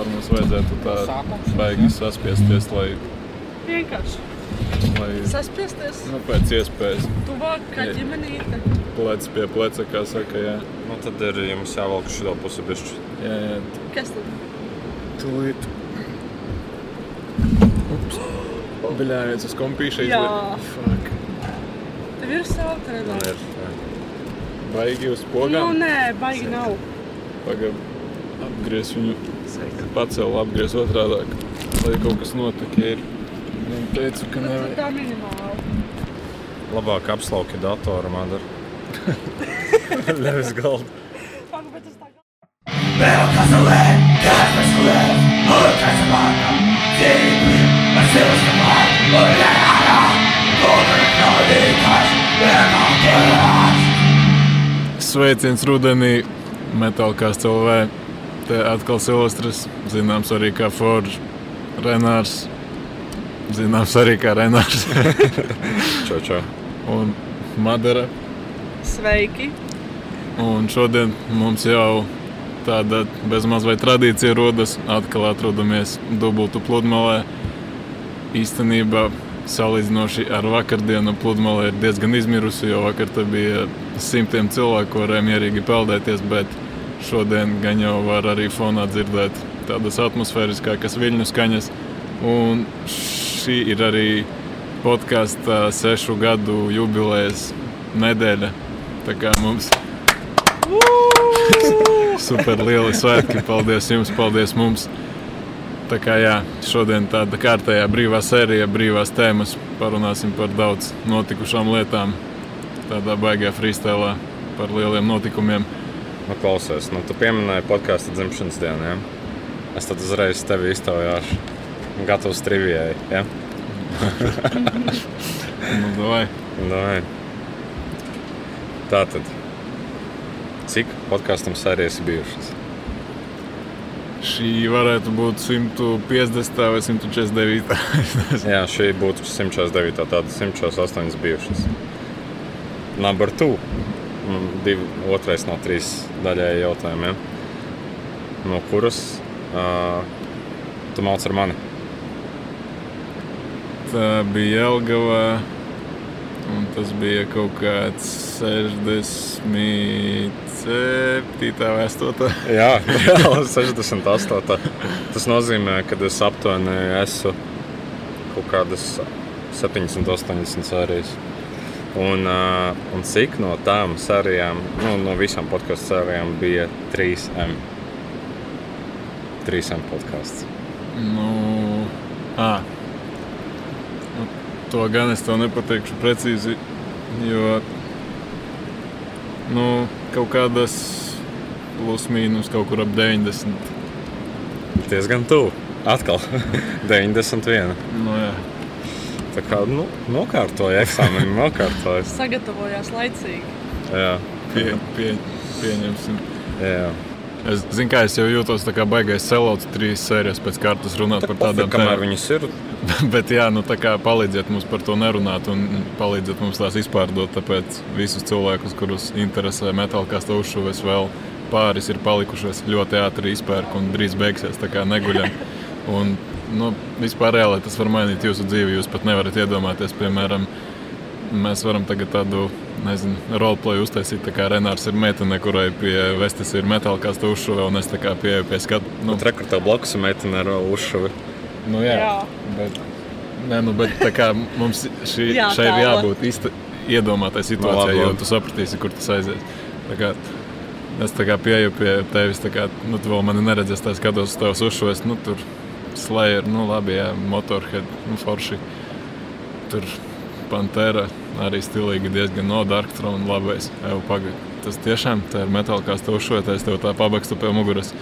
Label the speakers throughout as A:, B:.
A: vispār mums vajadzētu tā baigi saspiesties, lai,
B: Vienkārši
A: lai
B: saspiesties.
A: nu, pēc iespējas
B: Tuvāk kā
A: Jā.
B: ģimenīte.
A: plec pie pleca, kā saka, jā.
C: Nu, tad ir jums jāvelk šo pusi bišķi.
A: Jā, jā,
B: Kas tad?
A: tūlīt. Ups. Bļāviens uz kompīša
B: Jā.
A: Fuck.
B: Tev ir sava
C: Man
B: treniņa.
C: ir.
A: Baigi uz
B: Nu,
A: pogām.
B: nē, baigi nav.
A: Pagaid, apgriez viņu. Pacēl, apgriez otrādāk. Lai kaut kas notika. Ir. Viņa teica, ka
B: Nu,
A: nevajag.
B: tā minimāli.
C: Labāk apslauki datoru, man ir. Nevis galdu.
B: Pak, bet tas tā kā...
A: Sveiciens rudenī, Metālkās CLV. Te atkal Silvestris, zināms arī kā Forge, Renārs. Zināms arī kā Renārs
C: Čau, čau.
A: un Madara.
B: Sveiki!
A: Un šodien mums jau tāda bezmaz vai tradīcija rodas. Atkal atrodamies dubultu pludmalē. Īstenībā salīdzinoši ar vakardienu pludmale ir diezgan izmirusi, jo vakar te bija simtiem cilvēku, varēja mierīgi peldēties, bet šodien gan jau var arī fonā dzirdēt tādas atmosfēriskākas viļņu skaņas. Un šī ir arī podkāstu sešu gadu jubilejas nedēļa. Tā kā mums super lieli svētki. Paldies jums, paldies mums. Tā kā jā, šodien tāda kārtējā brīvā sērija, brīvās tēmas. Parunāsim par daudz notikušām lietām. Tādā baigā freestēlā par lieliem notikumiem.
C: Nu, klausies, nu, tu pieminēji podkāstu dzimšanas dienu. Ja? Es tad uzreiz tevi iztaujāšu. Gatavs trivijai. Ja?
A: nu, davai.
C: Davai. Tātad, cik podkāstam sērijas bijušas?
A: Šī varētu būt 150 vai 149.
C: Jā, šī būtu 149. Tāda 108 bijušas. Number 2 div, otrais no trīs daļēji jautājumiem. No kuras uh, tu māc ar mani?
A: Tā bija Elgava, un tas bija kaut kāds 67. vai 8.
C: Jā, 68. Tas nozīmē, ka es aptuveni esmu kaut kādas 70, 80 sērijas. Un, uh, un cik no tām sērijām, nu, no visām podkāstu sērijām bija 3M? 3M podkāsts.
A: Nu, à. Nu, to gan es tev nepateikšu precīzi, jo nu, kaut kādas plus mīnus kaut kur ap 90.
C: Diezgan tuvu. Atkal 91.
A: Nu, jā.
C: Tā kā nu, nokārtoja eksāmenu, nokārtoja.
B: Sagatavojās laicīgi.
C: Jā,
A: Pie, pie, pieņemsim.
C: jā.
A: Es zinu, kā es jau jūtos tā kā baigais selauts trīs sērijas pēc kārtas runāt par tādām
C: kamēr
A: tēmām.
C: viņas ir,
A: Bet jā, nu tā kā palīdziet mums par to nerunāt un palīdziet mums tās izpārdot. Tāpēc visus cilvēkus, kurus interesē metāla kāsta uzšuves, vēl pāris ir palikušas ļoti ātri izpērk un drīz beigsies. Tā kā neguļam. Un, nu, vispār reāli tas var mainīt jūsu dzīvi. Jūs pat nevarat iedomāties, piemēram, mēs varam tagad tādu nezinu, roleplay uztaisīt. Tā kā Renārs ir meitene, kurai pie vestes ir metāla kāsta uzšuve, un es tā kā pieeju pie skatu.
C: nu,
A: Nu,
C: trekurtā blakus ir meitene ar uzšuvi.
A: Nu, jā, jā. Bet, nē, nu, bet tā kā mums šī,
B: Jā,
A: šai ir jābūt īsta, iedomātai situācijai,
C: labi,
A: jo
C: labi.
A: tu sapratīsi, kur tas aizies. Tā kā, es tā kā pieeju pie tevis, tā kā nu, tu vēl mani neredzēsi, tā skatos uz tavas uzšos. Nu, tur Slayer, nu labi, jā, Motorhead, nu, forši. Tur Pantera arī stilīgi diezgan no Darkthrone labais. Evo, pagaid. Tas tiešām tā ir metāla kā uzšoja, es tev tā pabakstu pie muguras.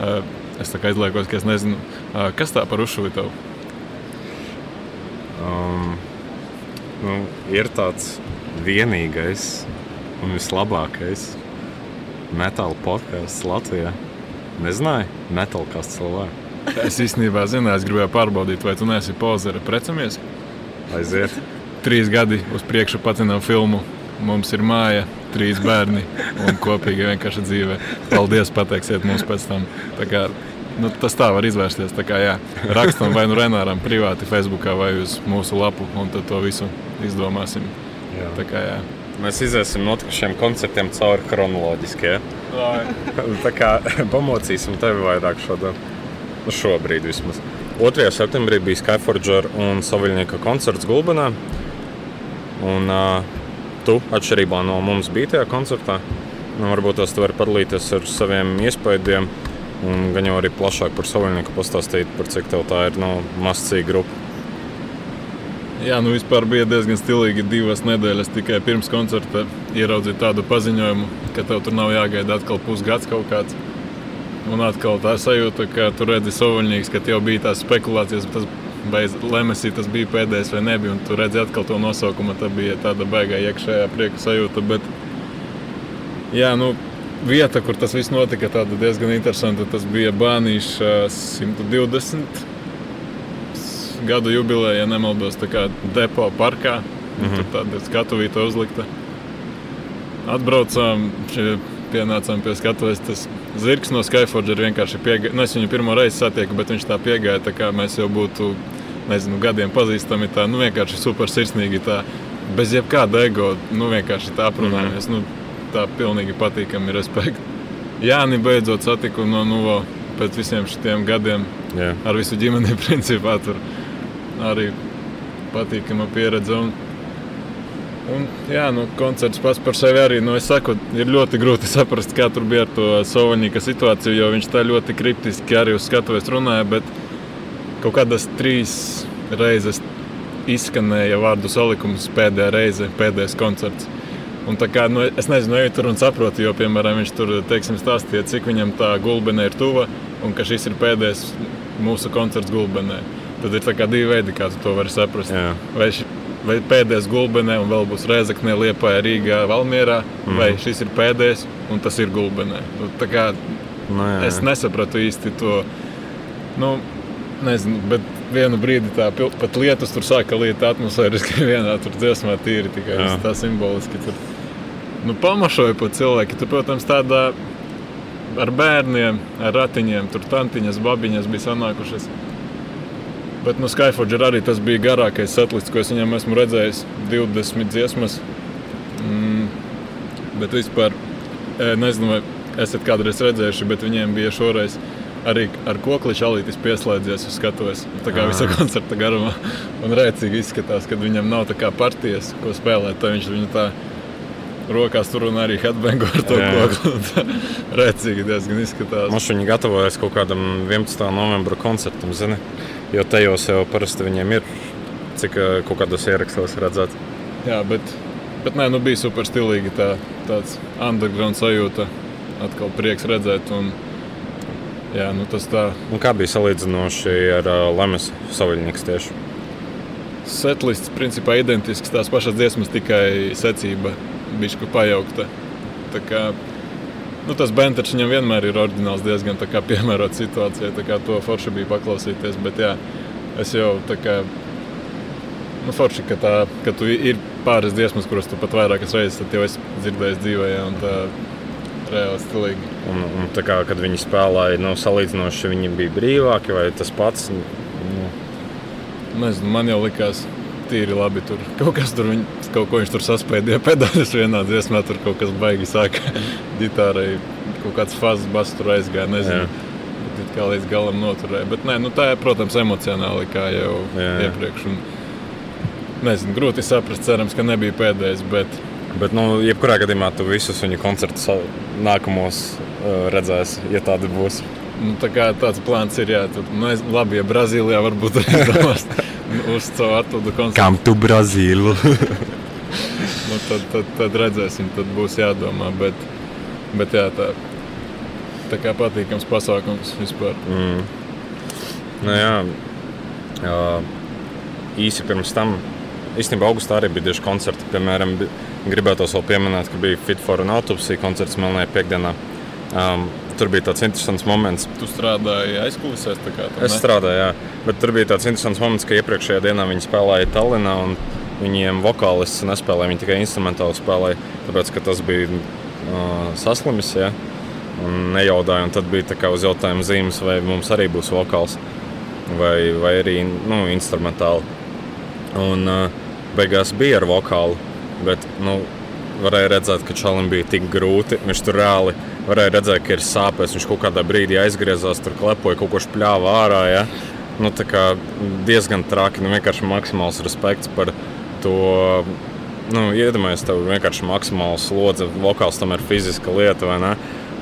A: Uh, es tā kā izliekos, ka es nezinu, uh, kas tā par uzšuvi tev.
C: Um, nu, ir tāds vienīgais un vislabākais metāla podkāsts Latvijā. Nezināju, metāla kā cilvēks.
A: Es īstenībā zinu, es gribēju pārbaudīt, vai tu neesi pozera. Precamies.
C: Aiziet.
A: Trīs gadi uz priekšu pacinām filmu. Mums ir māja, trīs bērni un kopīgi vienkārši dzīve. Paldies, pateiksiet mums pēc tam. Tā kā Nu, tas tā var izvērsties. Tā kā, jā, rakstam vai nu Renāram privāti Facebookā vai uz mūsu lapu, un tad to visu izdomāsim.
C: Jā.
A: Tā kā, jā.
C: Mēs iziesim notikušiem koncertiem cauri chronoloģiski. Ja? Tā kā pamocīsim tevi vairāk šodien. Nu, šobrīd vismaz. 2. septembrī bija Skyforger un Saviļnieka koncerts Gulbenā. Un uh, tu, atšķirībā no mums, biji tajā koncertā. Nu, varbūt tās tu vari padalīties ar saviem iespējām. Un gan jau arī plašāk par Saviļnieku pastāstīt, par cik tev tā ir nu, masīva grupa.
A: Jā, nu vispār bija diezgan stilīgi. Divas nedēļas tikai pirms koncerta ieraudzīju tādu paziņojumu, ka tev tur nav jāgaida atkal pusgads kaut kāds. Un atkal tā sajūta, ka tu redzi soviņģis, ka jau bija tās spekulācijas, tas bez lemesī tas bija pēdējais vai nebija. Un tu redzi atkal to nosaukumu, tā bija tāda baigā iekšējā prieka sajūta. Bet, jā, nu, vieta, kur tas viss notika, tāda diezgan interesanta. Tas bija Bānīša 120 gadu jubileja, ja nemaldos, tā kā depo parkā. Mm -hmm. Tur tāda skatuvīta uzlikta. Atbraucām, pienācām pie skatuves. Tas zirgs no Skyforger vienkārši piegāja. Nu, es viņu pirmo reizi satieku, bet viņš tā piegāja, tā kā mēs jau būtu, nezinu, gadiem pazīstami. Tā, nu, vienkārši super sirsnīgi, tā, bez jebkāda ego, nu, vienkārši tā aprunājamies. Mm -hmm. nu, tā pilnīgi patīkami respekti. Jāni beidzot satiku no Nuvo pēc visiem šiem gadiem.
C: Jā.
A: Ar visu ģimeni principā tur arī patīkama pieredze. Un, un, jā, nu, koncerts pats par sevi arī. Nu, saku, ir ļoti grūti saprast, kā tur bija ar to Sovaņika situāciju, jo viņš tā ļoti kriptiski arī uz skatuves runāja. Bet kaut kādas trīs reizes izskanēja vārdu salikums pēdējā reize, pēdējais koncerts. Un tā kā, nu, es nezinu, eju tur un saprotu, jo, piemēram, viņš tur teiksim, stāstīja, cik viņam tā gulbene ir tuva un ka šis ir pēdējais mūsu koncerts gulbenē. Tad ir divi veidi, kā tu to vari saprast.
C: Jā.
A: Vai, vai pēdējais gulbenē, un vēl būs Reizekne, Liepā, Rīgā, Valmierā, mm. vai šis ir pēdējais, un tas ir gulbenē. Nu, kā,
C: Nu, jā,
A: es nesapratu īsti to. Nu, Nezinu, bet vienu brīdi tā pat lietus tur sāka liet atmosfēriski vienā tur dziesmā tīri tikai
C: Jā.
A: tā simboliski tur. Nu, pamašoja pa cilvēki. Tur, protams, tādā ar bērniem, ar ratiņiem, tur tantiņas, babiņas bija sanākušas. Bet no Skyforger arī tas bija garākais setlists, ko es viņam esmu redzējis. 20 dziesmas. Mm, bet vispār e, nezinu, vai esat kādreiz redzējuši, bet viņiem bija šoreiz arī ar kokli čalītis pieslēdzies uz skatuves. Tā kā
C: Ah.
A: visa koncerta garumā. Un rēcīgi izskatās, kad viņam nav tā kā partijas, ko spēlēt. Tad viņš viņu tā rokās tur un arī headbangu ar to. Un tā Rēcīgi diezgan izskatās.
C: Mums viņi gatavojas kaut kādam 11. novembra koncertam, zini? Jo tajos jau parasti viņiem ir, cik eh, kaut kādos ierakstos redzēt.
A: Jā, bet, bet nē, nu bija super stilīgi. Tā, tāds underground sajūta. Atkal prieks redzēt. Un, jā, nu tas tā.
C: Un kā bija salīdzinoši ar uh, Lemes saviļnieks tieši?
A: Setlists principā identisks. Tās pašas dziesmas, tikai secība bišķi pajaukta. Tā kā, nu, tas benders viņam vienmēr ir oriģināls, diezgan piemērots situācijai. To forši bija paklausīties. Bet jā, es jau tā kā. Nu, forši, ka, tā, ka tu ir pāris dziesmas, kuras tu pat vairākas reizes jau esi dzirdējis dzīvē, jā, un tā reāli stilīgi.
C: Un, un tā kā, kad viņi spēlēja, nu, salīdzinoši viņi bija brīvāki vai tas pats. Nu,
A: Nezinu, man jau likās, tīri labi. Tur kaut kas tur, viņ, kaut ko viņš tur saspēdīja pedāļus vienā dziesmā, tur kaut kas baigi sāka ģitārai. Kaut kāds fazes bass tur aizgāja, nezinu. Bet it kā līdz galam noturēja. Bet, nē, nu, tā ir, protams, emocionāli, kā jau
C: Jā, jā.
A: iepriekš. Un, nezinu, grūti saprast, cerams, ka nebija pēdējais. Bet,
C: Bet, nu, jebkurā gadījumā tu visus viņa koncertus nākamos uh, redzēsi, ja tādi būs.
A: nu, tā kā tāds plāns ir, jā, tad, nu, labi, ja Brazīlijā varbūt arī domās uz savu atpūtu koncertu.
C: tu Brazīlu?
A: Nu, tad, tad, tad redzēsim, tad būs jādomā. Bet, bet jā, tā, tā kā patīkams pasākums vispār.
C: Mm. Nu, jā, jā, īsi pirms tam, īstenībā augustā arī bija daži koncerti. Piemēram, gribētu vēl pieminēt, ka bija Fit for an Autopsy koncerts Melnajā piekdienā. Um, tur bija tāds interesants moments.
A: Tu strādāji aizkulisēs, tā kā tā
C: Es strādāju, jā, bet tur bija tāds interesants moments, ka iepriekšējā dienā viņi spēlēja Tallinā. un Viņiem vokālists nespēlēja, viņi tikai instrumentāli spēlēja. Tāpēc, ka tas bija uh, saslimis. Ja? un nejaudāju. Un tad bija tā kā uz jautājuma zīmes, vai mums arī būs vokāls vai, vai arī nu, instrumentāli. Un uh, beigās bija ar vokālu, bet nu, varēja redzēt, ka čalim bija tik grūti. Viņš tur reāli varēja redzēt, ka ir sāpes. Viņš kaut kādā brīdī aizgriezās, tur klepoja, kaut ko špļāva ārā. Ja? Nu, diezgan traki, nu, vienkārši maksimāls respekts par to. Nu, Iedomājieties, tev vienkārši maksimāls slodze, vokāls tam ir fiziska lieta, vai ne?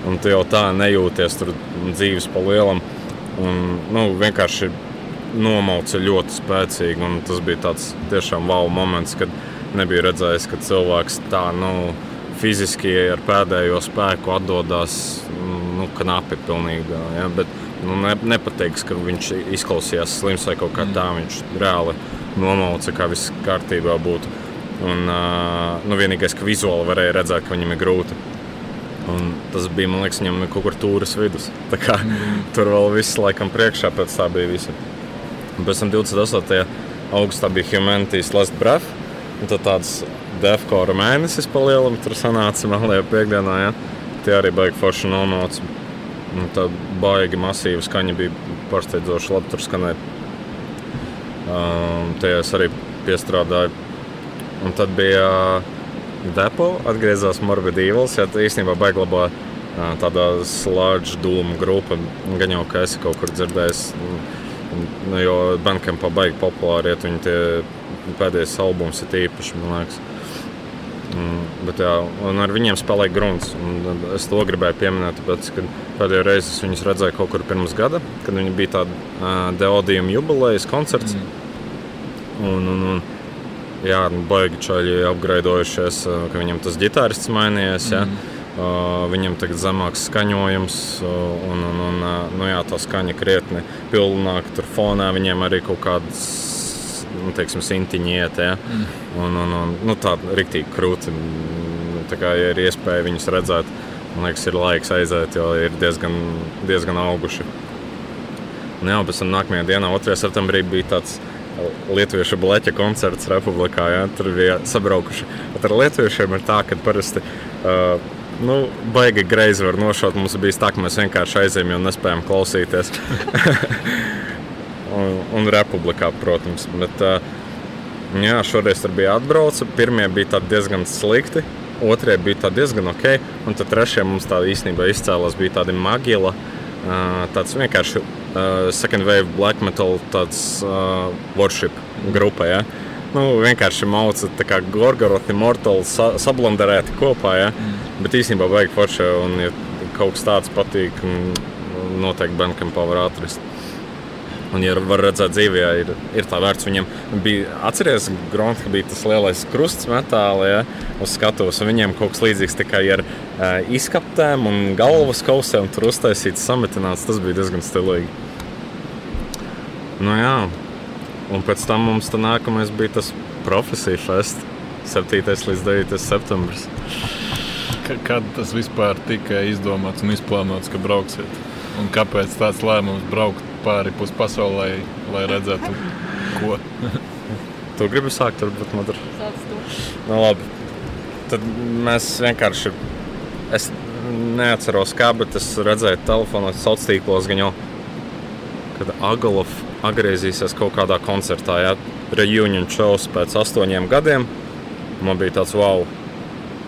C: Un tu jau tā nejūties tur dzīves pa lielam. Un, nu, vienkārši nomauca ļoti spēcīgi. Tas bija tāds tiešām wow moments, kad nebija redzējis, ka cilvēks tā nu, fiziski ar pēdējo spēku atdodas nu, knapi. Pilnīgi, ja? Bet, nu, ne, nepateiks, ka viņš izklausījās slims vai kaut kā tā. Viņš reāli nomauca, kā viss kārtībā būtu. Un, nu, vienīgais, ka vizuāli varēja redzēt, ka viņam ir grūti. Un tas bija, man liekas, viņam kaut kur tūris vidus. Kā, mm. Tur vēl viss laikam priekšā, pēc tā bija visi. Un pēc tam 28. augustā bija Humanities Last Breath. Un tad tāds defkora mēnesis pa lielam tur sanāca malajā piekdienā. Ja? Tie arī baigi forši nomauc. Un tā baigi masīva skaņa bija pārsteidzoši labi tur skanēt. Um, Tie es arī piestrādāju. Un tad bija uh, depo, atgriezās Morbid Evils. Ja, īstenībā baigi labā uh, tādā slāņa dūmu grupa. Gan jau, ka esi kaut kur dzirdējis. Nu, jo Bandcampā baigi populāri iet viņi tie pēdējais albums ir īpaši, man liekas. Mm, bet, jā, ar viņiem spēlēja grunts. Es to gribēju pieminēt, tāpēc, kad pēdējo reizi es viņus redzēju kaut kur pirms gada, kad viņi bija tāda uh, deodījuma jubilejas koncerts. Mm. Un, un, un, jā, nu, baigi čaļi apgraidojušies, ka viņam tas ģitārists mainījies. Ja? Mm. Uh, viņam tagad zemāks skaņojums, un, un, un nu, jā, tā skaņa krietni pilnāka. Tur fonā viņiem arī kaut kādas nu, teiksim, sintiņi iet. Ja? Mm. Un, un, un, nu, tā ir rīktīgi krūti. Tā kā ja ir iespēja viņus redzēt, man liekas, ir laiks aiziet, jo ir diezgan, diezgan auguši. Un, jā, pēc tam nākamajā dienā, 2. septembrī, bija tāds Lietuviešu bleķa koncerts Republikā. Ja? Tur bija sabraukuši. Bet ar lietuviešiem ir tā, ka parasti. Uh, nu, baigi greizi var nošaut. Mums bija tā, ka mēs vienkārši aizējām, jo nespējām klausīties. un, un republikā, protams. Bet, jā, šoreiz tur bija atbrauca. Pirmie bija diezgan slikti, otrie bija diezgan ok, un tad trešie mums tā īstenībā izcēlās. Bija tādi magila, tāds vienkārši second wave black metal, tāds uh, worship grupa. Ja? Nu, vienkārši mauca tā kā Gorgorothi, Mortal sa sablandarēti kopā. Ja? Mm. Bet īstenībā vajag forši, un ja kaut kas tāds patīk, noteikti Bankampā var atrast. Un, ja var redzēt, dzīvē, ir, ir tā vērts. Viņam bija, atcerieties, Gronta, ka bija tas lielais krusts metālā ja, uz skatuves. Viņiem kaut kas līdzīgs tikai ar uh, izkaptēm un galvas kausēm tur uztaisīts, sametināts. Tas bija diezgan stilīgi. Nu, jā. Un pēc tam mums tā nākamais bija tas profesiju fest. 7. līdz 9. septembris.
A: Kad tas vispār tika izdomāts un izplānots, ka brauksiet? Un kāpēc tāds lēmums braukt pāri pus pasaulē, lai redzētu, ko.
C: tu gribi sākt, man tur. Nu, labi. Tad mēs vienkārši. Es neatceros, kā, bet es redzēju telefonā, sociālos tīklos, gan jau, kad Agalov atgriezīsies kaut kādā koncertā, ja reunion shows pēc astoņiem gadiem. Man bija tāds wow,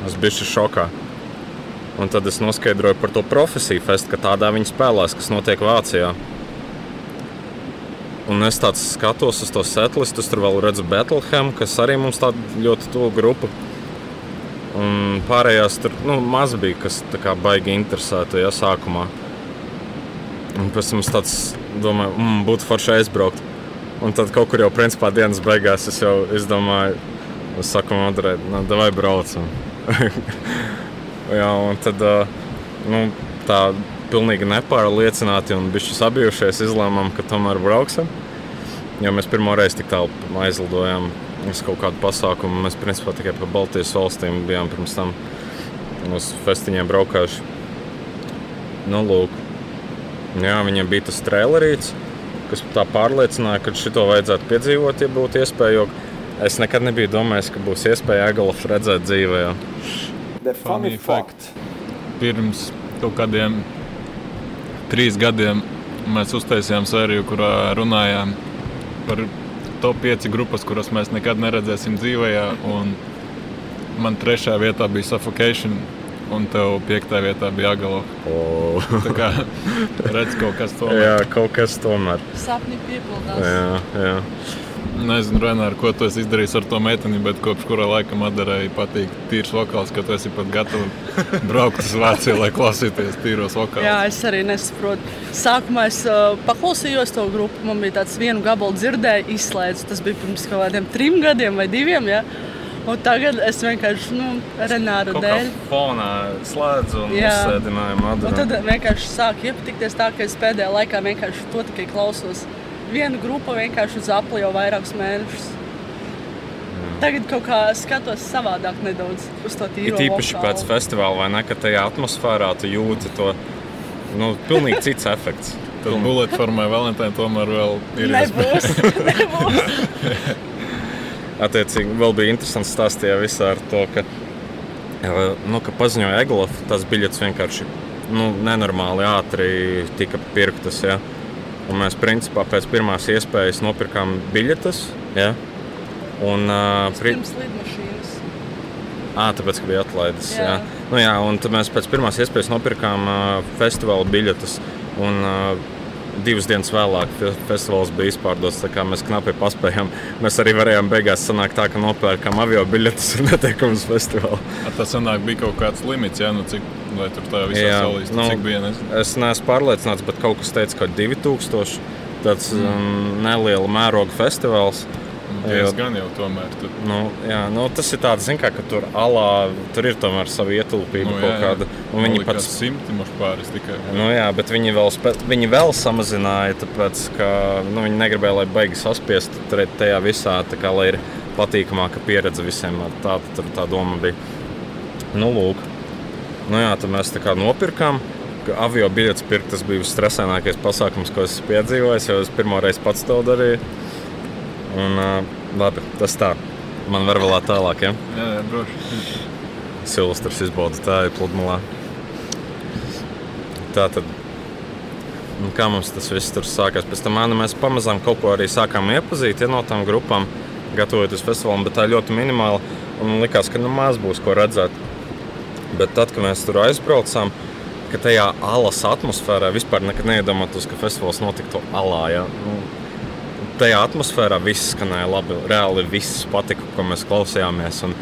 C: es biju šokā. Un tad es noskaidroju par to profesiju festu, ka tādā viņi spēlēs, kas notiek Vācijā. Un es tāds skatos uz to setlistu, tur vēl redzu Bethlehem, kas arī mums tāda ļoti tuva grupa. Un pārējās tur nu, maz bija, kas baigi interesētu ja, sākumā. Un pēc tam es tāds domāju, mm, būtu forši aizbraukt. Un tad kaut kur jau principā dienas beigās es jau izdomāju, es saku, Madrē, nu, vai braucam. Jā, un tad nu, tā pilnīgi nepārliecināti un bijuši sabijušies, izlēmām, ka tomēr brauksim. Jo mēs pirmo reizi tik tālu aizlidojām uz kaut kādu pasākumu. Mēs principā tikai pa Baltijas valstīm bijām pirms tam uz festiņiem braukājuši. Nu, lūk. Jā, viņiem bija tas trailerīts, kas tā pārliecināja, ka šito vajadzētu piedzīvot, ja būtu iespēja. Es nekad nebiju domājis, ka būs iespēja Egalafu redzēt dzīvē.
A: Funny fact. Pirms kaut kādiem trīs gadiem mēs uztaisījām sēriju, kurā runājām par top 5 grupas, kuras mēs nekad neredzēsim dzīvē. Man trešajā vietā bija Suffocation, un tev piektajā vietā bija Agalo.
C: O,
A: Tā kā redz kaut kas tāds.
C: jā, kaut kas tomēr.
B: Sapņi piepildās.
C: Jā, jā.
A: Nezinu, Renār, ko tu esi izdarījis ar to meiteni, bet kopš kura laika Madarai patīk tīrs vokāls, ka tu esi pat gatavs braukt uz Vāciju, lai klausīties tīros vokālus.
B: Jā, es arī nesaprotu. Sākumā es uh, paklausījos to grupu. Man bija tāds vienu gabalu dzirdēju, izslēdzu. Tas bija pirms kaut kādiem trim gadiem vai diviem. Ja? Un tagad es vienkārši nu, Renāru dēļ.
C: fonā slēdzu un uzsēdināju
B: Un
C: Madaru.
B: tad vienkārši sāk iepatikties tā, ka es pēdējā laikā vienkārši to tikai klausos. Viena grupa vienkārši uz apli jau vairākus mēnešus. Tagad kaut kā skatos savādāk nedaudz uz to tīro
C: Ir īpaši
B: vokālu.
C: pēc festivāla, vai ne? Ka tajā atmosfērā tu jūti to nu, pilnīgi cits efekts.
A: Tad bullet formai Valentīna tomēr vēl ir
B: Nebūs. nebūs.
C: Attiecīgi, vēl bija interesants stāstījā visā ar to, ka, eh, nu, ka paziņoja Eglof, tas biļets vienkārši nu, nenormāli ātri tika pirktas. Ja? Un mēs principā pēc pirmās iespējas nopirkām biļetes. Ja? Un, uh, pri... À, tāpēc, ka bija atlaides. Jā.
B: Jā.
C: Nu, jā, un tad mēs pēc pirmās iespējas nopirkām uh, festivāla biļetes. Un, uh, divas dienas vēlāk fe- festivāls bija izpārdots. Mēs knapi paspējām. Mēs arī varējām beigās sanākt tā, ka nopērkam avio biļetes un netiekam uz festivālu.
A: Tas sanāk, bija kaut kāds limits, jā, nu cik, lai tur tā visā salīst,
C: nu,
A: cik bija. Nezinu.
C: Es neesmu pārliecināts, bet kaut kas teica, ka 2000 tāds mm. um, neliela mēroga festivāls.
A: Diezgan jau tomēr. Tur.
C: Nu, jā, nu, tas ir tāds, kā, ka tur alā tur ir tomēr sava ietilpība
A: Nu,
C: nu,
A: jā,
C: kaut kāda. Un viņi pat
A: simti mums pāris tikai.
C: Nu, jā, bet viņi vēl, spe, viņi vēl samazināja, tāpēc, ka nu, viņi negribēja, lai baigi saspiest tajā visā, tā kā, lai ir patīkamāka pieredze visiem. Tā, tā, tā doma bija. Nu, lūk. Nu, jā, tad mēs tā kā nopirkām. Avio biļetes pirkt tas bija visstresainākais pasākums, ko esmu piedzīvojis. Es pirmo reizi pats to darīju. Un, labi, tas tā. Man var vēl tālāk, ja?
A: Jā, jā, droši.
C: Silvestris izbauda tā ir pludmalē. Tā tad, nu, kā mums tas viss tur sākās. Pēc tam Anna, mēs pamazām kaut ko arī sākām iepazīt ja, no tām grupām, gatavojoties festivālam, bet tā ļoti minimāli. Un likās, ka nu, maz būs ko redzēt. Bet tad, kad mēs tur aizbraucām, ka tajā alas atmosfērā vispār nekad neiedomājos, ka festivāls notiktu alā. Ja? Nu, tajā atmosfērā viss skanēja labi. Reāli viss patika, ko mēs klausījāmies. Un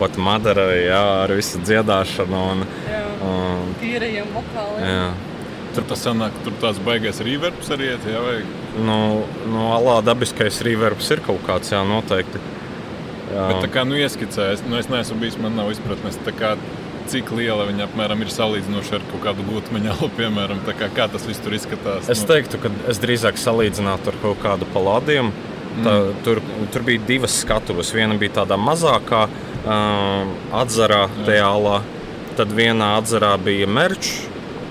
C: pat Madara jā, ar visu dziedāšanu. Un,
B: Jā,
C: un,
B: tīrajiem vokāliem.
C: jā.
A: Tur tas sanāk, tur tāds baigais reverbs arī iet, jā, vai?
C: Nu, nu, alā dabiskais reverbs ir kaut kāds, jā, noteikti. Jā.
A: Bet tā kā nu ieskicējas, nu es neesmu bijis, man nav izpratnes, tā kā cik liela viņa apmēram ir salīdzinoši ar kaut kādu gūtmeņalu, piemēram, tā kā, kā tas viss tur izskatās.
C: Es teiktu, ka es drīzāk salīdzinātu ar kaut kādu palādiem. Tā, tur, tur bija divas skatuves. Viena bija tādā mazākā uh, atzarā, tajā alā. Tad vienā atzarā bija merčs,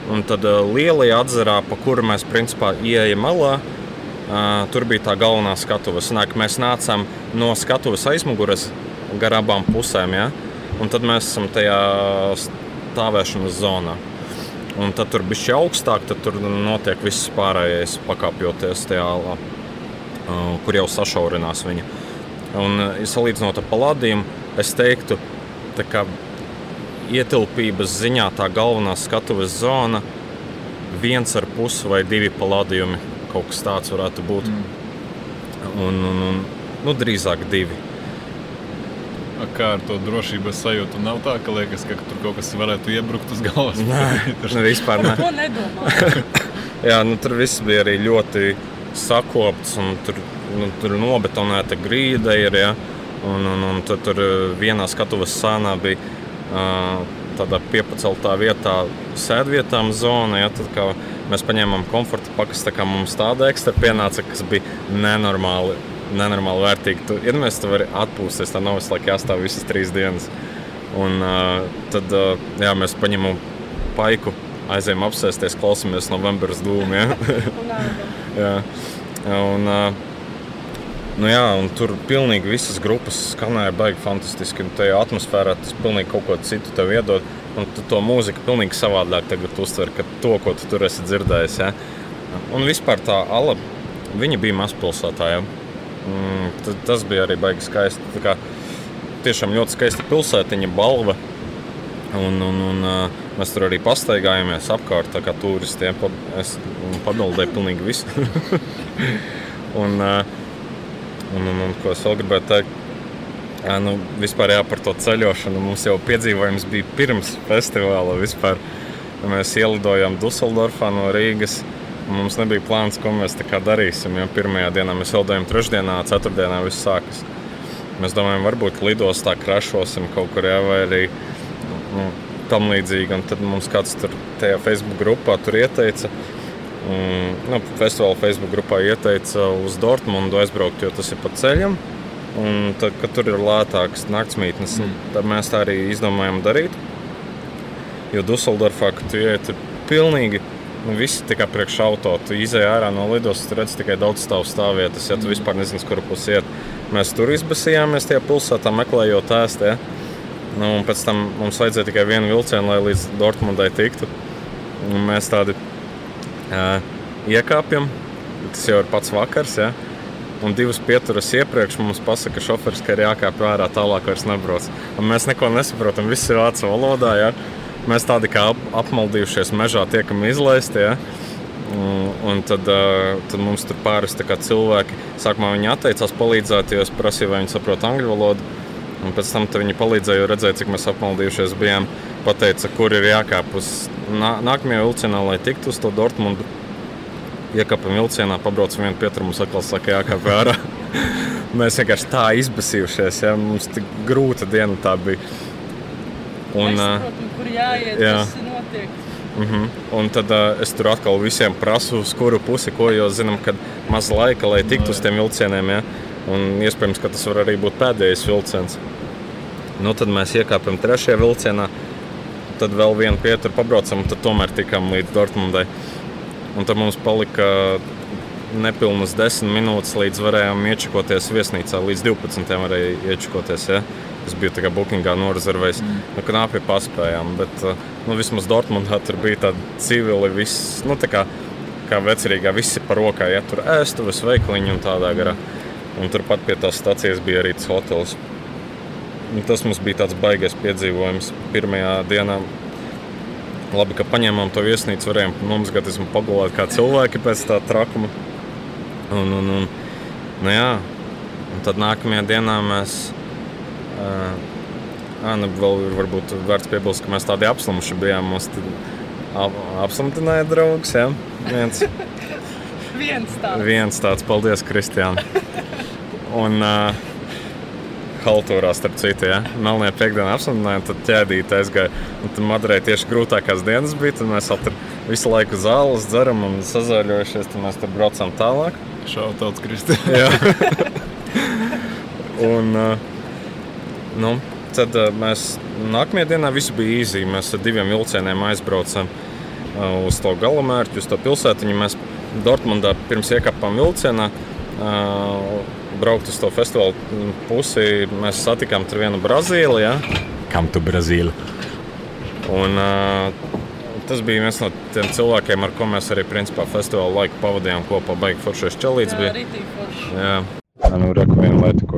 C: un tad uh, lielajā atzarā, pa kuru mēs principā ieejam alā, uh, tur bija tā galvenā skatuve. Sanāk, mēs nācām no skatuves aizmugures gar abām pusēm. Ja? Un tad mēs esam tajā stāvēšanas zonā. Un tad tur bija šī augstāk, tad tur notiek viss pārējais, pakāpjoties tajā alā, kur jau sašaurinās viņa. Un, salīdzinot ar palādiem, es teiktu, ka ietilpības ziņā tā galvenā skatuves zona viens ar pusi vai divi palādījumi. Kaut kas tāds varētu būt. Mm. Un, un, un, nu, drīzāk divi.
A: Kā ar to drošības sajūtu? Nav tā, ka liekas, ka tur kaut kas varētu iebrukt uz galvas.
C: Nu, vispār ne.
B: Ko nedomā?
C: Jā, nu, tur viss bija arī ļoti sakopts. un Tur, nu, tur nobetonēta grīda ir. Ja? Un, un, un tad tur eh, vienā skatuves sānā bija uh, tādā piepaceltā vietā sēdvietām zona. Ja? Tad, kā mēs paņēmām komforta pakas, tā kā mums tāda ekstra pienāca, kas bija nenormāli, nenormāli vērtīga. Tu, iedomājies, tu vari atpūsties, tā nav laiku jāstāv visas trīs dienas. Un uh, tad uh, jā, mēs paņemam paiku, aizējām apsēsties, klausāmies novembris dūmu. Ja? Jā. Un, uh, Nu jā, un tur pilnīgi visas grupas skanēja baigi fantastiski. Un tajā atmosfērā tas pilnīgi kaut ko citu tev iedod. Un tu to mūziku pilnīgi savādāk tagad uztver, ka to, ko tu tur esi dzirdējis. Ja? Un vispār tā ala, viņa bija mazpilsētā. Ja? Mm, tas bija arī baigi skaisti. Kā Tiešām ļoti skaista pilsētiņa, balva. Un, un, un, mēs tur arī pastaigājāmies apkārt, kā turistiem. Es pabildēju pilnīgi visu. un, un, un, un ko es vēl gribēju teikt? Ā, Nu, vispār jā, par to ceļošanu mums jau piedzīvojums bija pirms festivāla. Vispār. Mēs ielidojām Dusseldorfā no Rīgas. un Mums nebija plāns, ko mēs tā kā darīsim. Ja pirmajā dienā mēs lidojam, trešdienā, ceturtdienā viss sākas. Mēs domājam, varbūt lidostā krašosim kaut kur, jā, vai arī nu, tam līdzīgi. Un tad mums kāds tur tajā Facebook grupā ieteica, un, nu, festivāla Facebook grupā ieteica uz Dortmundu aizbraukt, jo tas ir pa ceļam. Un tad, kad tur ir lētākas naktsmītnes, mm. tad mēs tā arī izdomājam darīt. Jo Dusseldorfā, kad tu iet, tur pilnīgi nu, viss tikai priekš auto. Tu izēj ārā no lidostas, tu redz tikai daudz stāvu stāvvietas, ja tu vispār nezini, kur pusi iet. Mēs tur izbasījāmies tajā pilsētā, meklējot ēst. Ja? Nu, un pēc tam mums vajadzēja tikai vienu vilcienu, lai līdz Dortmundai tiktu. Un mēs tādi uh, iekāpjam, tas jau ir pats vakars. Ja? Un divas pieturas iepriekš mums pasaka, ka šoferis ka ir jākāpj ārā, tālāk vairs nebrauc. Un mēs neko nesaprotam, viss ir vācu valodā. Ja? Mēs tādi kā ap, apmaldījušies mežā, tiekam izlaisti. Ja? Un, tad, tad mums tur pāris cilvēki. Sākumā viņi atteicās palīdzēt, jo es prasīju, vai viņi saprot angļu valodu. Un pēc tam viņi palīdzēja, jo redzēja, cik mēs apmaldījušies bijām. Pateica, kur ir jākāp uz nā, nākamajā vilcienā, lai tiktu uz to Dortmundu. Iekāpam vilcienā, pabraucam vienu pieturu, mums atkal saka, jākāp ārā. mēs vienkārši tā izbasījušies, ja mums tik grūta diena tā bija.
B: Un,
C: uh,
B: Nesaprotam, kur jāiet,
C: jā.
B: kas notiek.
C: Mm -hmm. Un tad uh, es tur atkal visiem prasu, uz kuru pusi, ko jau zinām, kad maz laika, lai tiktu uz tiem vilcieniem. Ja? Un iespējams, ka tas var arī būt pēdējais vilciens. Nu, tad mēs iekāpjam trešajā vilcienā, tad vēl vienu pieturu pabraucam, un tad tomēr tikām līdz Dortmundai. Un tad mums palika nepilnas 10 minūtes, līdz varējām iečakoties viesnīcā. Līdz 12. varēja iečakoties. Ja? Es biju tā kā bookingā norezervējis. Mm. Nu, knapi paspējām, bet uh, nu, vismaz Dortmundā tur bija tādi civili, viss, nu, tā kā, kā vecerīgā, visi par rokā, ja tur ēstuves, veikliņi un tādā garā. Un turpat pie tās stācijas bija arī tas hotels. Un tas mums bija tāds baigais piedzīvojums pirmajā dienā. Labi, ka paņēmām to viesnīcu, varējām nomazgāties un pagulēt kā cilvēki pēc tā trakuma. Un, un, un, nu jā, un tad nākamajā dienā mēs. Ā, nu, vēl ir varbūt vērts piebilst, ka mēs tādi apslimuši bijām. Mums tad ap, apslimtināja draugs. Ja? Viens,
B: Viens tāds.
C: viens tāds, paldies, Kristiāna. Un uh, haltūrā, starp citu, ja? Melnē piekdienā apslimtinājām, tad ķēdīte aizgāja. Un tad Madrē tieši grūtākās dienas bija, tad mēs tur visu laiku zāles dzeram un sazāļojušies, tad mēs tur braucam tālāk.
A: Šautauts Kristi.
C: Jā. un, uh, nu, tad uh, mēs nākamajā dienā viss bija īsi. Mēs ar diviem vilcieniem aizbraucam uh, uz to galamērķu, uz to pilsētiņu. Mēs Dortmundā pirms iekāpām vilcienā. Uh, braukt uz to festivālu pusi, mēs satikām tur vienu Brazīliju. Ja?
D: Kam tu Brazīli?
C: Un, uh, tas bija viens no tiem cilvēkiem, ar ko mēs arī principā festivāla laiku pavadījām kopā. Baigi foršais čelīts
B: Jā,
C: bija.
B: ritīgi forši.
C: Jā, nu, reku vienu lietu,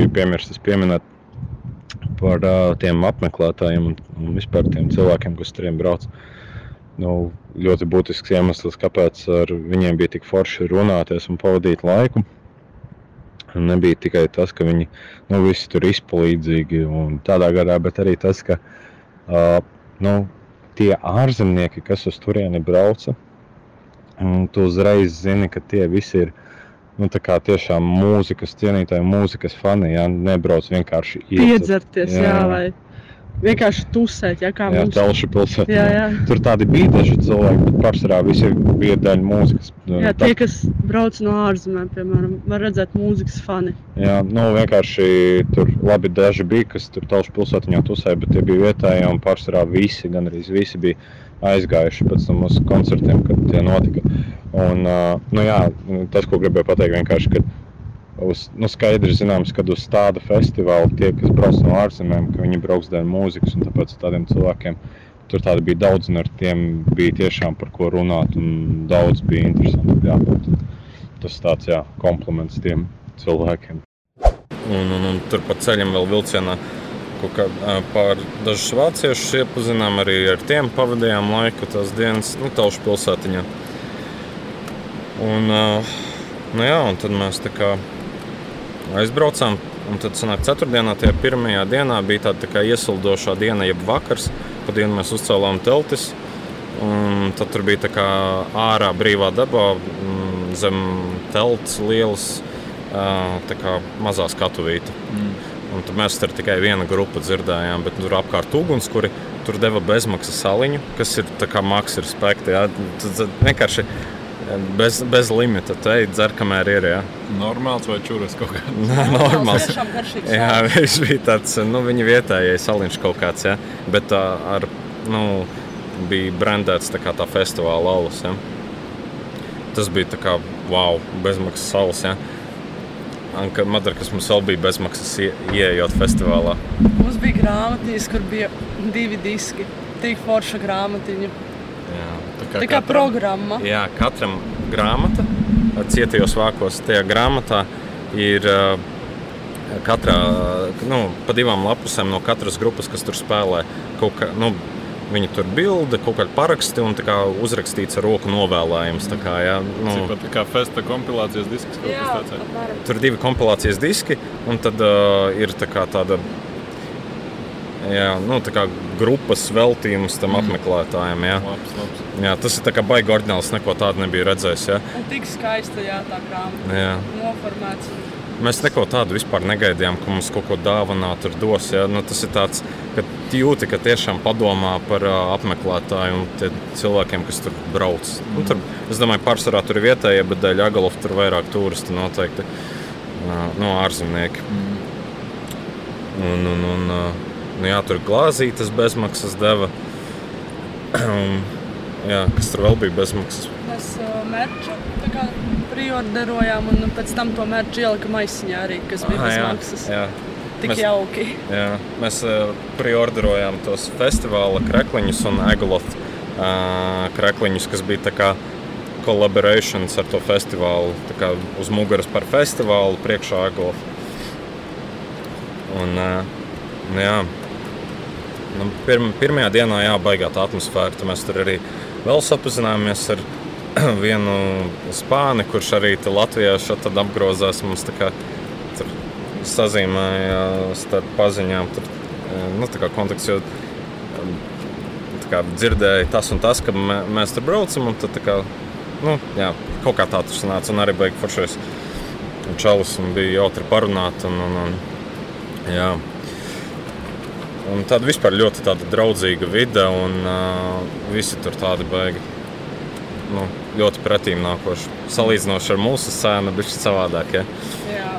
C: biju piemirsis pieminēt par uh, tiem apmeklētājiem un, un vispār tiem cilvēkiem, kas turiem brauc. Nu, ļoti būtisks iemesls, kāpēc ar viņiem bija tik forši runāties un pavadīt laiku. Nebija tikai tas, ka viņi nu, visi tur izpalīdzīgi un tādā garā, bet arī tas, ka uh, nu, tie ārzemnieki, kas uz turieni brauca, tu uzreiz zini, ka tie visi ir nu, tā kā tiešām mūzikas cienītāji, mūzikas fani. Jā, nebrauc vienkārši
B: Piedzerties, jā,
C: Jā.
B: jā vai vienkārši tusēt, ja kā
C: Jā,
B: mums.
C: telšu pilsētā.
B: Jā, jā.
C: Tur tādi bija daži cilvēki, bet pārsvarā visi bija daļa mūzikas.
B: Jā,
C: Tā-
B: tie, kas brauc no ārzemēm, piemēram, var redzēt mūzikas fani.
C: Jā, nu vienkārši tur labi daži bija, kas tur telšu pilsētiņā tusēja, bet tie bija vietējie un pārsvarā visi, gan arī visi bija aizgājuši pēc tam uz koncertiem, kad tie notika. Un, nu jā, tas, ko gribēju pateikt, vienkārši, ka uz, nu, skaidri zināms, ka uz tādu festivālu tie, kas brauc no ārzemēm, ka viņi brauks dēļ mūzikas, un tāpēc tādiem cilvēkiem tur tādi bija daudz, un ar tiem bija tiešām par ko runāt, un daudz bija interesanti jābūt. Tas tāds, jā, kompliments tiem cilvēkiem. Un, un, un tur pa ceļam vēl vilcienā kā pār dažus vāciešus iepazinām, arī ar tiem pavadījām laiku tās dienas, nu, Taušu pilsētiņā. Un, nu jā, un tad mēs tā kā aizbraucām. Un tad, sanāk, ceturtdienā, tajā pirmajā dienā bija tāda tā iesildošā diena, jeb vakars. Pa dienu mēs uzcēlām teltis. Un tad tur bija tā kā ārā brīvā dabā, mm, zem telts lielas, tā kā mazā skatuvīte. Mm. Un tad mēs tur tikai viena grupa dzirdējām, bet tur apkārt ugunskura. Tur deva bezmaksas saliņu, kas ir tā kā mākslas respekta. Tad vienkārši bez, bez limita. Te dzer, kamēr ir. Jā.
A: Normāls vai čūras kaut kāds?
C: Nē, normāls. Jā, viņš bija tāds, nu, viņa vietējais saliņš kaut kāds, jā. Bet tā, ar, nu, bija brandēts tā kā tā festivāla alus, jā. Tas bija tā kā, wow, bezmaksas salas, jā. Anka Madara, kas mums vēl bija bezmaksas ie, ieejot festivālā.
B: Mums bija grāmatiņas, kur bija divi diski. Tik forša grāmatiņa. Tā kā, tā kā programma.
C: Jā, katram grāmata, cietajos vākos, tajā grāmatā ir katrā, nu, pa divām lapusēm no katras grupas, kas tur spēlē. Kaut kā, nu, Viņa tur bilde, kaut kāda paraksti un kā uzrakstīts ar roku novēlējums. Tā kā, jā,
A: nu, tā kā festa kompilācijas disks kaut kas tāds. Jā.
C: Tur ir divi kompilācijas diski un tad uh, ir tā kā tāda. Jā, nu, tā kā grupas veltījums tam mm. apmeklētājiem. Jā.
A: Labs, labs.
C: jā, tas ir baigi ordināls. Neko tādu nebija redzējis. Jā.
B: Un tik skaista, jā, tā grāmata. Noformēts.
C: Mēs neko tādu vispār negaidījām, ka mums kaut ko dāvināt tur dos. Ja? Nu, tas ir tāds, ka jūti, ka tiešām padomā par uh, apmeklētāju un cilvēkiem, kas tur brauc. Mm. Nu, tur, es domāju, pārsvarā tur ir vietējie, bet dēļ Agalova tur vairāk turistu noteikti uh, no ārzemnieki. Mm. Un, un, un, uh, nu, jā, tur glāzītes bezmaksas deva. jā, kas tur vēl bija bezmaksas?
B: Mēs uh, merču priorderojām, un pēc tam to mērķi ielika maisiņā arī, kas bija bez maksas.
C: Jā.
B: Tik mēs, jauki.
C: Jā, mēs uh, priorderojām tos festivāla krekliņus un eglotu uh, krekliņus, kas bija tā kā collaborations ar to festivālu. Tā kā uz muguras par festivālu, priekšā eglotu. Un, uh, jā, nu, pirm, pirmajā dienā jābaigā tā atmosfēra. Mēs tur arī vēl sapazināmies ar vienu spāni, kurš arī Latvijā šeit apgrozās. Mums tā kā tur sazīmēja starp paziņām, tur, nu, tā kā konteksts, jo kā, dzirdēja tas un tas, ka mē, mēs tur braucam, tad kā, nu, jā, kaut kā tā tas sanāca, un arī beig foršais čalis, un bija jautri parunāt, un, un, un jā. Un tāda vispār ļoti tāda draudzīga vide, un uh, visi tur tādi baigi nu, ļoti pretīm nākoši. Salīdzinoši ar mūsu sēnu, bet šis savādāk. Ja?
B: Jā.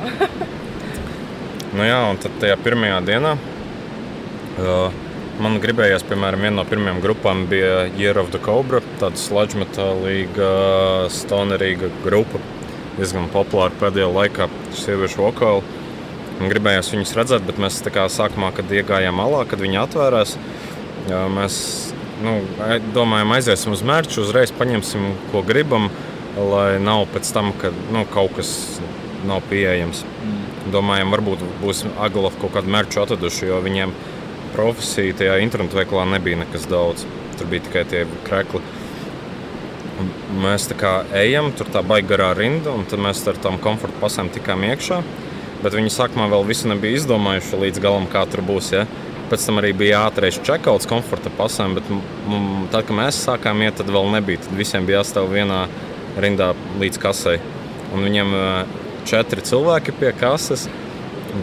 C: nu, jā, un tad tajā pirmajā dienā uh, man gribējās, piemēram, viena no pirmajām grupām bija Year of the Cobra, tāda sludžmetālīga, stonerīga grupa. Diezgan populāra pēdējā laikā sieviešu vokāli. Gribējās viņus redzēt, bet mēs kā, sākumā, kad iegājām malā, kad viņi atvērās, mēs nu, domājam, aiziesim uz mērķu, uzreiz paņemsim, ko gribam, lai nav pēc tam, kad nu, kaut kas nav pieejams. Mm. Domājam, varbūt būs Aglava kaut kādu mērķu atraduši, jo viņiem profesija tajā internetu veikalā nebija nekas daudz. Tur bija tikai tie krekli. Mēs tā kā ejam, tur tā baigta garā rinda, un tad mēs ar tām komforta pasēm tikām iekšā. Bet viņi sākumā vēl visu nebija izdomājuši līdz galam, kā tur būs. Ja? Pēc tam arī bija ātrākais checkouts, komforta pasēm, bet tad, kad mēs sākām iet, tad vēl nebija. Tad visiem bija jāstāv vienā rindā līdz kasei. Un viņiem četri cilvēki pie kases,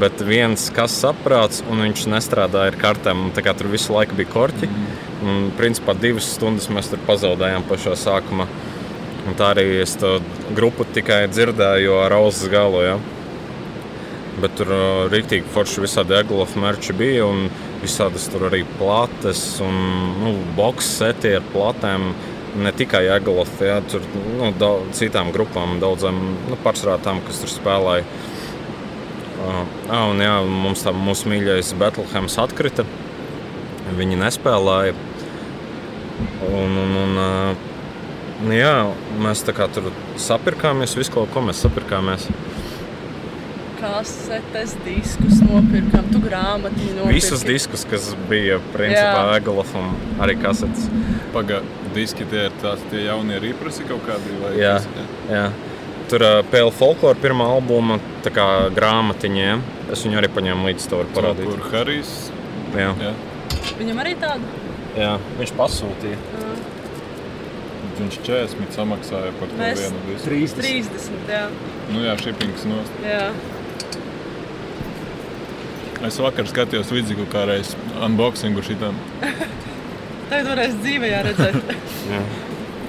C: bet viens kas saprāts, un viņš nestrādāja ar kartēm. Tur visu laiku bija korķi. Un, principā divas stundas mēs tur pazaudējām pašā sākumā. Un tā arī es to grupu tikai dzirdēju ar ausis galu. Ja? Bet tur uh, rīktīgi forši visādi eglofu mērķi bija. Un, visādas tur arī plates un nu, boxe seti ar platēm. Ne tikai Eglofa, ja, tur nu, daudz, citām grupām, daudzām nu, pārsvarā tām, kas tur spēlēja. Ah, un jā, mums tā mūsu mīļais Betlehēms atkrita. Viņi nespēlēja. Un, un, un, nu jā, mēs tā kā tur sapirkāmies, visu kaut ko mēs sapirkāmies.
B: Kasetes, diskus nopirkām, tu grāmatiņu nopirki.
C: Visus diskus, kas bija principā
B: Jā.
C: Un arī kasetes.
A: Pagaidā, diski tie ir tās tie jaunie rīprasi kaut kādi. Vai
C: Jā.
A: kas?
C: Jā. Tur uh, Pēle folklora pirmā albuma tā kā grāmatiņiem. Es viņu arī paņēmu līdzi, to var parādīt.
A: Kur Harijs.
C: Jā.
A: Jā.
B: Viņam arī tāda.
C: Jā, viņš pasūtīja.
A: Viņš 40 samaksāja par to
B: Mēs
A: vienu disku.
B: 30. Jā.
A: Nu jā, shippings nost.
B: jā.
A: Es vakar skatījos vidzīgu kā reiz unboxingu šitam.
B: Tagad varēs dzīvē redzēt.
C: Jā.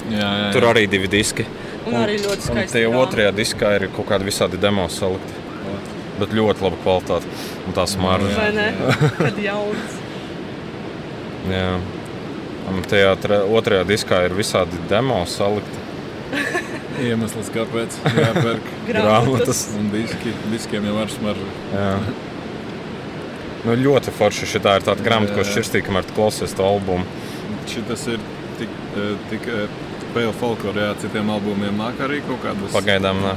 A: Jā, jā,
C: Tur
A: jā.
C: arī divi diski.
B: Un arī ļoti
C: Un
B: skaisti.
C: tie
B: grāmati.
C: otrajā diskā ir kaut kādi visādi demo salikti. Bet ļoti laba kvalitāte. Un tā smarža.
B: Vai ne? Kad jauns.
C: Jā. Un tajā tre- otrajā diskā ir visādi demo salikti.
A: Iemesls, kāpēc jāpērk
B: Grāmatas.
A: un diski. Diskiem jau var smaržu.
C: Jā. Nu, ļoti forši. Šī ir tāda grāmata, ko
A: Jā.
C: šķirstīja, kamēr klausies to albumu.
A: Šitas ir tik, eh, tik pēle folklorā, jā, citiem albumiem nāk arī kaut kādas.
C: Pagaidām, nē.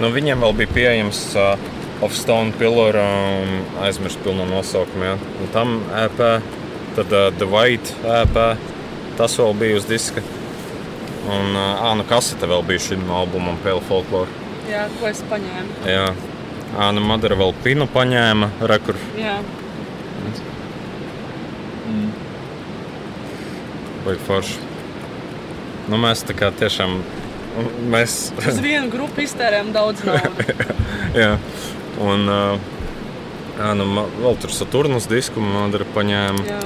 C: Nu, viņiem vēl bija pieejams uh, Of Stone Pillar un aizmirst pilnu nosaukumu. Ja. Un tam EP, tad uh, The White EP, tas vēl bija uz diska. Un uh, ā, nu, kasete vēl bija šim albumam, Pale Folklore.
B: Jā, ko es paņēmu.
C: Jā, Āna Madara vēl pinu paņēma, rekur.
B: Jā.
C: Vai forši. Nu, mēs tā kā tiešām. Mēs,
B: Uz vienu grupu iztērējām daudz naudas.
C: jā, un uh, jā, nu, vēl tur Saturnus disku Madara paņēma.
B: Jā.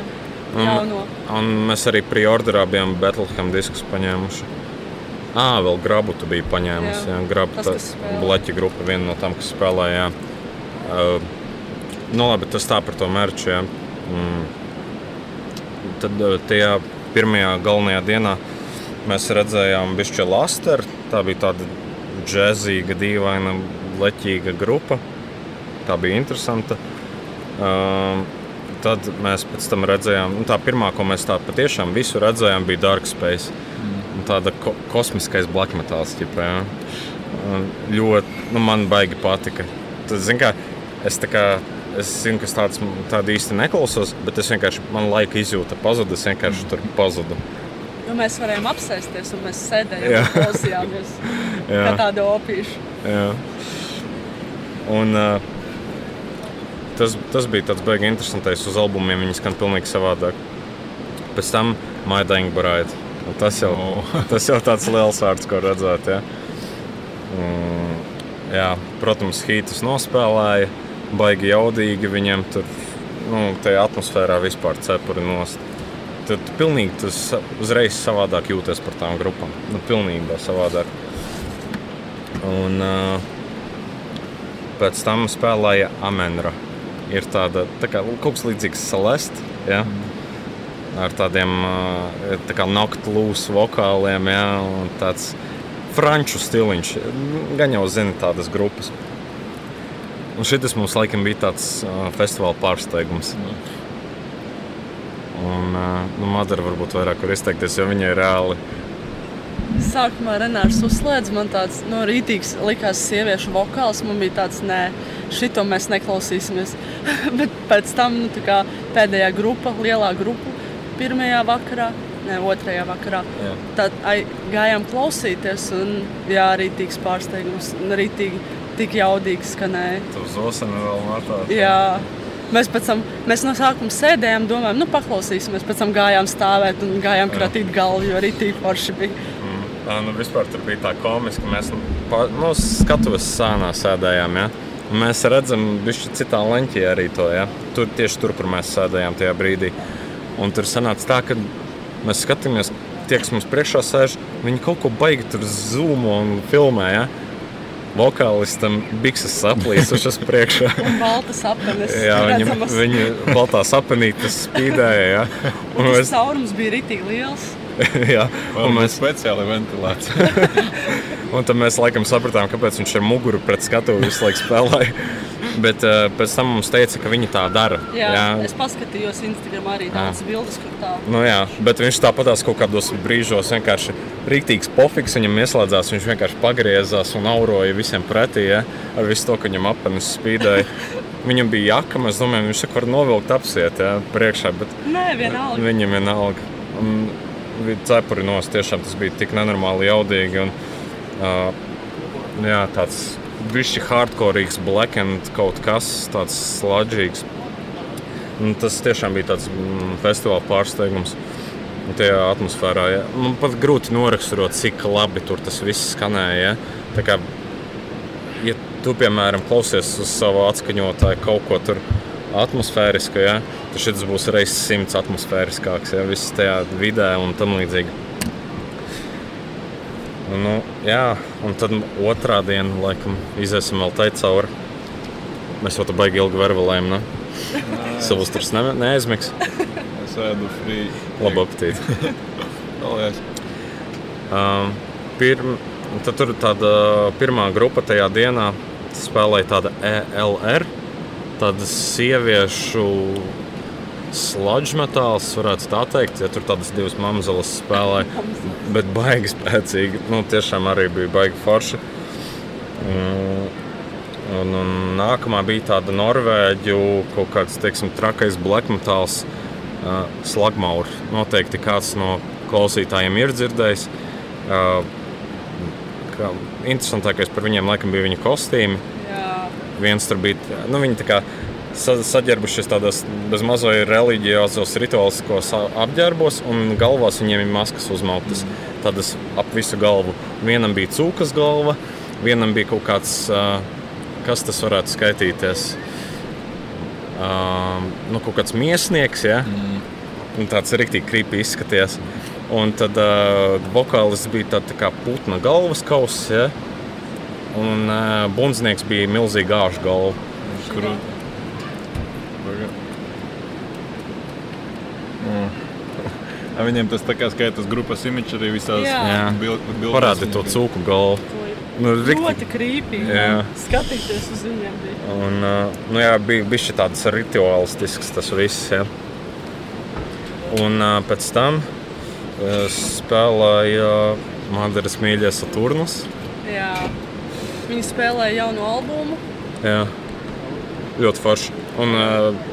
C: Un,
B: Jauno.
C: un mēs arī pre-orderā bijām Bethlehem diskus paņēmuši. Ah, vēl grabu tu biji paņēmusi.
B: Jā,
C: Jā, grabu
B: tas, spēlē.
C: blaķa grupa, viena no tām, kas spēlēja. Uh, nu, labi, tas tā par to mērķu. Jā. Mm. Tad tajā pirmajā galvenajā dienā mēs redzējām Bišķi Lasteru. Tā bija tāda džēzīga, dīvaina, leķīga grupa. Tā bija interesanta. Uh, tad mēs pēc tam redzējām, nu, tā pirmā, ko mēs tā patiešām visu redzējām, bija Dark Space. Un Tāda ko kosmiskais black metāls. Ķipa, ja. Ļoti, nu, man baigi patika. Tad, zin, kā, es, tā kā, es zinu, ka es tāds, tādu īsti neklausos, bet es vienkārši, man laika izjūta pazuda, es vienkārši tur pazudu.
B: Jo mēs varējām apsēsties un mēs sēdējām
C: Jā.
B: un klausījāmies.
C: Jā.
B: Kā tāda opīša.
C: Jā. Un, uh, tas, tas bija tāds beigas interesants uz albumiem. Viņi skan pilnīgi savādāk. Pēc tam Maidang Bride. Un Tas jau,
A: Oh.
C: tas jau tāds liels vārds, ko redzēt. Ja? Mm, jā, protams, Hītus nospēlēja. Baigi jaudīgi viņam tur, nu, tajā atmosfērā vispār cepuri nost. Tad pilnīgi tas uzreiz savādāk jūties par tām grupām. Nu, pilnībā savādāk. Un, uh, pēc tam spēlēja Amenra. Ir tāda tā kā, kaut kas līdzīgs Celeste. Ja? Ar tādiem uh, tā nocturnes vokāliem, ja? un tāds franču stiliņš. Gan jau zina tādas grupas. Un šis mums laikam bija tāds uh, festivāla pārsteigums. Un uh, nu, Madara varbūt vairāk var izteikties, jo viņa ir reāli.
B: Sākumā Renārs uzslēdz man tāds no rītīgs, likās sieviešu vokāls. Man bija tāds, nē, šito mēs neklausīsimies. Bet pēc tam nu, pēdējā grupa, lielā grupa, pirmajā vakarā, ne otrajā vakarā.
C: Jā.
B: Tad ai, gājām klausīties, un jā, rītīgs pārsteigums, un rītīgi tik jaudīgi skanēja.
C: Tur zosana vēl matā.
B: Jā. Mēs pēc tam mēs no sākuma sēdējām, domājām, nu, paklausīsimies. Pēc tam gājām stāvēt un gājām kratīt galvu, jo arī tīk forši bija.
C: Tā, nu, vispār tur bija tā komiska. Mēs pa- nu, skatuves sānā sēdējām. Ja? Mēs redzam, ka citā leņķī arī to. Ja? Tur tieši tur, kur mēs sēdējām tajā brīdī. Un tur sanāca tā, ka mēs skatāmies, tie, kas mums priekšā sēž, viņi kaut ko baigi tur zūmo un filmē. Ja? Vokālistam bikses saplīsušas priekšā.
B: Un baltas apenes.
C: Jā, viņi,
B: redzamas.
C: viņi baltā sapenītes spīdēja. Ja? Un
B: Tas
C: mēs,
B: caurums bija rītīgi liels.
C: jā,
A: Un
C: un
A: mēs
C: mēs,
A: speciāli ventilācija.
C: un tad mēs laikam sapratām, kāpēc viņš ar muguru pret skatuvi visu laiku spēlēja. Bet uh, pēc tam mums teica, ka viņi tā dara.
B: Jā, jā. Es paskatījos Instagram arī tādas bildes, kur tā.
C: Nu, jā, bet viņš tāpatās kaut kādos brīžos vienkārši rīktīgs pofiks viņam ieslēdzās. Viņš vienkārši pagriezās un auroja visiem pretī ja, ar visu to, ka viņam apenis spīdēja. Viņam bija jaka, mēs domājam, viņš var novilkt apsiet ja, priekšā, bet
B: Nē, vienalga.
C: viņam vienalga. Un cepuri nos, tiešām tas bija tik nenormāli jaudīgi. Un, uh, jā, tāds bišķi hardcoreīgs, black and kaut kas tāds slādzīgs. Un tas tiešām bija tāds mm, festivāla pārsteigums. Tajā atmosfērā ja. man pat grūti noraksturot, cik labi tur tas viss skanēja. Ja. Kā, ja tu, piemēram, klausies uz savu atskaņotāju kaut ko tur atmosfērisku, ja, tad šis būs reizes simts atmosfēriskāks. Ja, viss tajā vidē un tam līdzīgi. Un, Nu, jā, un tad otrā diena, laikam, iziesim vēl tai cauri. Mēs jau tā baigi ilgi vervelējam, ne? Savus tur ne, neaizmigs.
A: Es ēdu frī.
C: Labu apetīti.
A: Paldies.
C: Um, pirm, tad tur tāda pirmā grupa tajā dienā spēlēja tāda ELR, tāda sieviešu sludge metāls, varētu tā teikt. Ja tur tādas divas mamzeles spēlēja, bet baigi spēcīgi. Nu, tiešām arī bija baigi forši. Un, un, un nākamā bija tāda norvēģu kaut kāds, teiksim, trakais black metāls, uh, slagmaur. Noteikti kāds no klausītājiem ir dzirdējis. Uh, kā, interesantākais par viņiem laikam bija viņa kostīmi.
B: Jā,
C: Viens tur bija, nu, viņi tā kā sa- saģērbušies tādos bezmazliet reliģiozos, rituāliskos apģērbos, un galvās viņiem ir maskas uzmauktas. Tādas ap visu galvu. Vienam bija cūkas galva, vienam bija kaut kāds, kas tas varētu skaitīties. Nu, kaut kāds miesnieks, ja? Un tāds rīktīgi krīpīgi izskatījās. Un tad uh, vokālists bija tāds tā kā putna galvas kauss, ja? un uh, bundznieks bija milzīga gāžu galva.
A: Krūti. A viņiem tas tā kā skaitas grupas imidžs arī visās
B: Jā.
C: Jā.
A: bil- bildēs
C: Parādi to cūku galvu. Nu, rikti-
B: ļoti krīpīgi.
C: Jā.
B: Skatīties uz viņiem bija.
C: Un, uh, nu, jā, bija bijis tāds rituālistisks tas viss. Ja. Un uh, pēc tam uh, spēlēja Madaras mīļie Saturnus.
B: Jā. Viņi spēlēja jaunu albumu.
C: Jā, ļoti forši. Un, uh,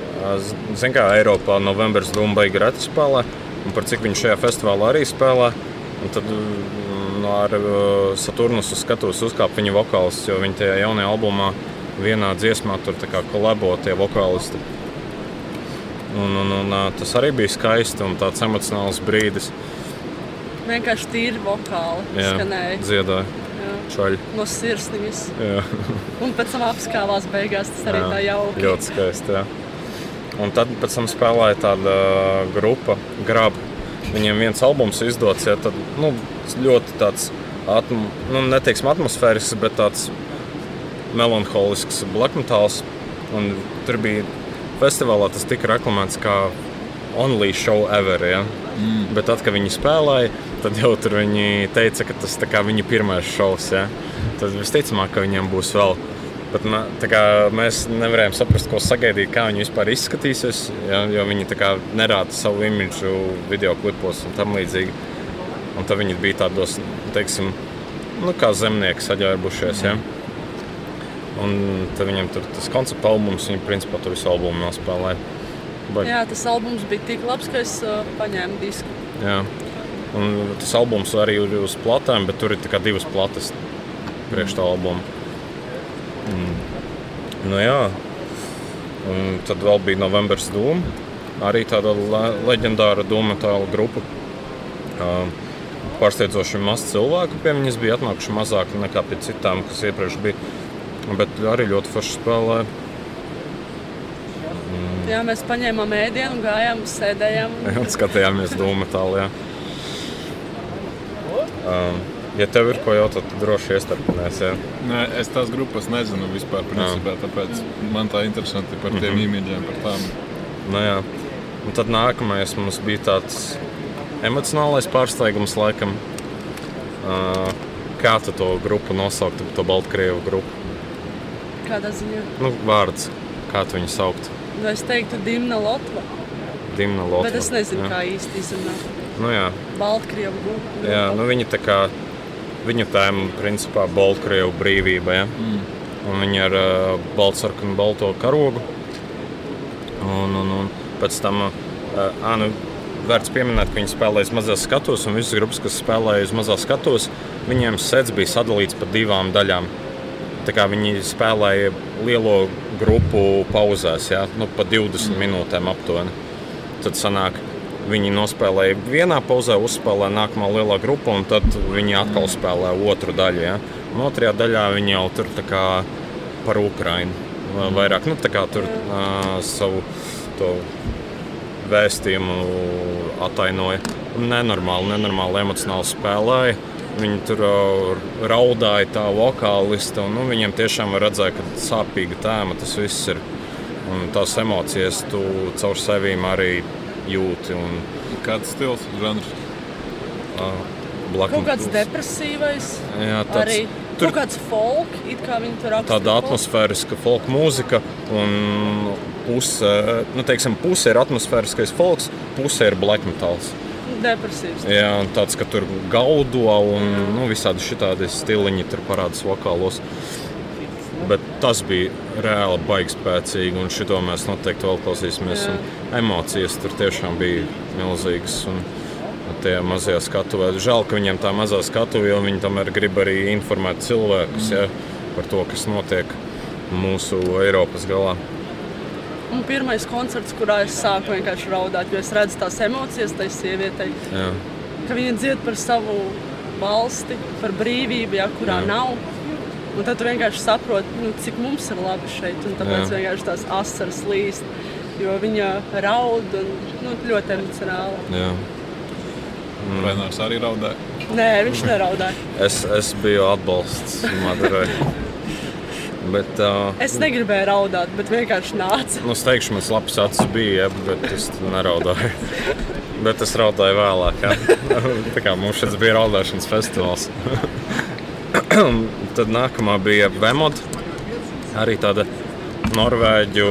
C: Zinām, kā Eiropā novembris dūmu beigas reti spēlē, un par cik viņš šajā festivālā arī spēlē. Un tad mm, no ar uh, Saturnusu skatos uzkāpt viņa vokālists, jo viņi tajā jaunajā albumā vienā dziesmā tur kolabo tie vokālisti. Un, un, un, uh, tas arī bija skaisti un tāds emocionāls brīdis.
B: Vienkārši tīri vokāli
C: Jā,
B: skanēja.
C: dziedāja
B: Jā.
C: čaļi.
B: No.
C: Jā.
B: Un pēc tam apskāvās beigās. Tas arī tā jauki.
C: Ļoti skaisti. Jā. Un tad pēc tam spēlēja tāda uh, grupa, graba. Viņiem viens albums izdots, ja tad nu, ļoti tāds, atm nu, neteiksim, atmosfērisks, bet tāds melanholisks black metāls. Un Tur bija festivālā tas tika reklamēts kā only show ever. Ja? Mm. Bet tad, kad viņi spēlēja, tad jau tur viņi teica, ka tas ir viņa pirmais šovs. Ja? Tad visticamāk, ka viņiem būs vēl. Bet, tā kā mēs nevarējām saprast, ko sagaidīt, kā viņi vispār izskatīsies. Ja? Jo viņi tā kā nerāda savu imidžu video klipos un tam līdzīgi. Un tad viņi bija tādos, teiksim, nu, kā zemnieki saģērbušies. Ja? Un tad viņam tur tas koncepts albums, viņi principā tur visu albumu nospēlēja. Bet,
B: Jā, tas albums bija tik labs, ka es uh, paņēmu disku.
C: Jā. Un tas albums arī ir uz platēm, bet tur ir divas plates priekš tā albuma. Mm. Nu, jā. Un tad vēl bija Novembris Dūma. Arī tāda le leģendāra dūma tāla grupa. Uh, pārsteidzoši maz cilvēku pie viņas bija atnākuši mazāk nekā pie citām, kas iepriekš bija. Bet arī ļoti forši spēlēja.
B: Jā, mēs paņēmām ēdienu, gājām, sēdējām.
C: Un skatījāmies dūmu tālāk. Um, ja tev ir ko jautāt, tad droši iestarpinās. Ja?
A: Nē, es tās grupas nezinu vispār, principā, tāpēc man tā interesanti par tiem
C: Mhm.
A: imidžiem, par tām.
C: Nu, jā. Un tad nākamais mums bija tāds emocionālais pārsteigums, laikam. Uh, kā tu to grupu nosauktu, to Baltkrievu grupu?
B: kādā ziņā.
C: Nu, vārds, kā tu viņu saukt?
B: Nu, es teiktu, Dimna Lotva.
C: Dimna Lotva.
B: Bet es nezinu,
C: jā.
B: kā īsti izrunā.
C: Nu, jā,
B: Baltkrievu grupa.
C: jā nu, viņi tā kā, viņu tēma principā Baltkrievu brīvība, ja?
A: Mm.
C: Un viņi ar uh, baltsarku un balto karogu. Un, un, un pēc tam, uh, ā, nu, vērts pieminēt, ka viņi spēlēja uz mazās skatos, un visas grupas, kas spēlēja uz mazās skatos, viņiem sets bija sadalīts pa divām daļām. Tā kā viņi spēlēja lielo grupu pauzēs, ja? nu, pa 20 minūtēm aptuveni. Tad sanāk, viņi nospēlēja vienā pauzē, uzspēlēja nākamā lielā grupa, un tad viņi atkal spēlēja otru daļu. Ja? Un otrajā daļā viņi jau tur kā par Ukrajinu va- vairāk nu, tur uh, savu to vēstījumu atainoja. Nenormāli, nenormāli emocionāli spēlēja. Viņi tur uh, raudāja, tā vokālista. Un, nu, viņiem tiešām redzēt, ka sāpīga tēma tas viss ir. Un tās emocijas tu caur sevīm arī jūti. Un,
A: Kāds stils, žanrs?
C: uh,
B: Kaut kāds depresīvais.
C: Jā, tāds,
B: Arī
C: tur-
B: kaut kāds folk, it kā viņi tur raksta.
C: tāda atmosfēriska folk mūzika. Un puse, nu, teiksim, puse ir atmosfēriskais folks, puse ir black metals.
B: Depresīvs.
C: Jā, un tāds, ka tur gaudo un nu, visādi šitādi stiliņi tur parādās vokālos. Bet tas bija reāli baigi spēcīgi, un šito mēs noteikti vēl klausīsimies. Emocijas tur tiešām bija milzīgas. Un, Tie mazie skatuvi. Žēl, ka viņiem tā mazā skatuve, jo viņi tomēr grib arī informēt cilvēkus ja, par to, kas notiek mūsu Eiropas galā.
B: Un pirmais koncerts, kurā es sāku vienkārši raudāt, jo es redzu tās emocijas tai sievietei,
C: Jā,
B: ka viņa dzied par savu valsti, par brīvību, ja, kurā.
C: Jā.
B: nav. Un tad tu vienkārši saproti, nu, cik mums ir labi šeit. Un tāpēc
C: Jā.
B: vienkārši tās asaras līst, jo viņa raud un nu, ļoti emocionāli.
C: jā.
A: Renārs arī raudāja.
B: Nē, viņš neraudāja.
C: Es, es biju atbalsts Madurai. Bet, uh,
B: Es negribēju raudāt, bet vienkārši nāca.
C: nu, es teikšu, man labs acis bija, ja, bet es neraudāju. Bet es raudāju vēlāk. Ja. Tā kā mums šeit bija raudāšanas festivāls. Tad nākamā bija Vemod. Arī tāda norvēģu,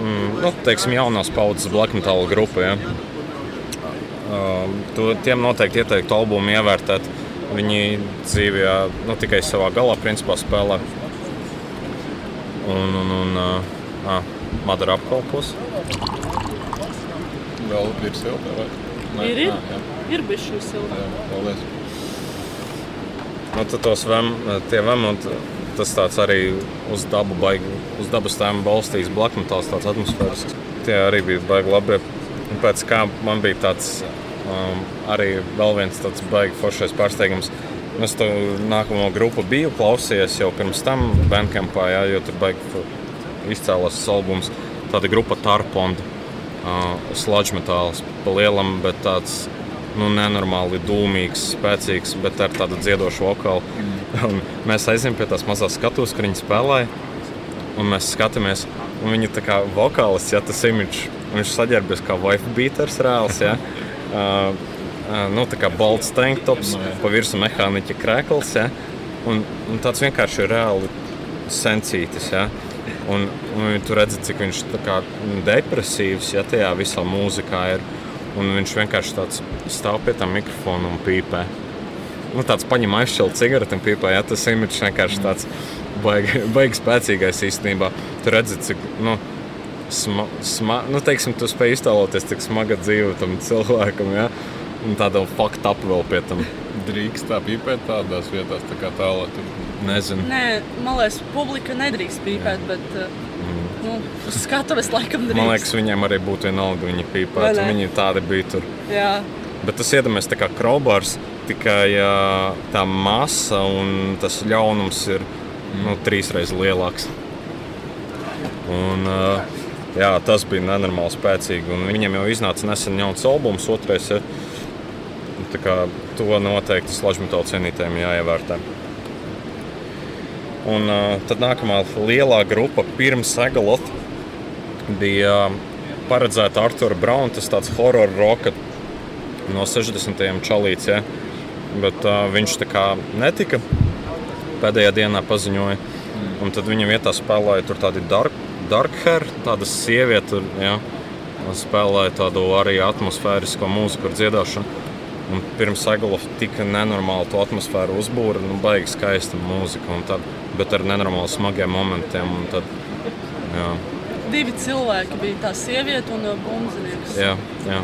C: mm, nu, teiksim, jaunās paudzes black metal grupa. Ja. To, tiem noteikti ieteiktu albumu ievērtēt. Viņi dzīvē nu, tikai savā galā principā spēlē. Un, un, un uh, Madara apkalpos.
A: Vēl ir silta vai?
B: Ir, ir.
A: Ā, jā,
B: Ir bijuši šis silts.
A: jā, paldies.
C: Nu, tad tos vem, tie vem, un tas tāds arī uz dabu baigi, uz dabas tēmu balstīts black metals, tāds atmosfērisks. Tie arī bija baigi labi. Un pēc kā man bija tāds um, arī vēl viens tāds baigi foršais pārsteigums. Es to nākamo grupu biju klausījies jau pirms tam Bandcampā, jā, jo tur baigi izcēlās tas albums. Tāda grupa Tarponda, uh, sludge metāls, pa lielam, bet tāds nu, nenormāli dūmīgs, spēcīgs, bet ar tādu dziedošu vokālu. Un mēs aizjām pie tās mazās skatuves, kur viņi spēlēja. Un mēs skatāmies, un viņa tā kā vokālists, ja tas imidžs, viņš saģērbies kā wife beaters reāls. Ja? Uh, uh, nu, tā kā balts tanktops, pa virsmu mehāniķa krēkls. Ja? Un, un tāds vienkārši ir reāli sencītis. Ja? Un, un tu redzi, cik viņš tā kā depresīvs ja, tajā visā mūzikā ir. Un viņš vienkārši tāds stāv pie tā mikrofona un pīpē. Nu, tāds paņem aizšķilt cigareti un pīpē. Ja, tas imidžs vienkārši tāds baigi, baigi spēcīgais īstenībā. Tu redzi, cik. Nu, Sma, sma, nu, teiksim, tu spēj iztēloties, cik smaga dzīve tam cilvēkam, ja? un tāda fakta ap vēl pie tam.
A: Drīkst tā pīpēt tādās vietās, tā kā tālāk.
C: Nezinu.
B: Nē, man liekas, publika nedrīkst pīpēt, bet uh, nu, skatuves laikam.
C: Mm. Man liekas, viņiem arī būtu vienalga, viņi pīpētu. Viņi tādi bija tur.
B: Jā,
C: Bet tas iedomājas tā kā kraubārs, tikai tā masa un tas ļaunums ir nu, trīsreiz lielāks. Un, jā, tas bija nenormāli spēcīgi. Un viņiem jau iznāca nesen jauns albums, otrais. Ja, tā kā to noteikti slažmetāla cienītājiem jāievērtē. Un tad nākamā lielā grupa pirms Egalot bija paredzēta Arthur Brauna, tas tāds horror roka no 60. čalīts, ja? bet uh, viņš tā kā netika. Pēdējā dienā paziņoja. Un tad viņa vietā spēlēja tur tādi dark, dark hair, tāda sieviete, tur, ja, spēlēja tādu arī atmosfērisko mūziku ar dziedāšanu. Un pirms Eglofa tika nenormāli to atmosfēru uzbūra, nu, baigi skaista mūzika, un tad, bet ar nenormāli smagiem momentiem. Tad, jā,
B: Divi cilvēki bija tā sieviete un uh, bumzinieks.
C: jā, jā.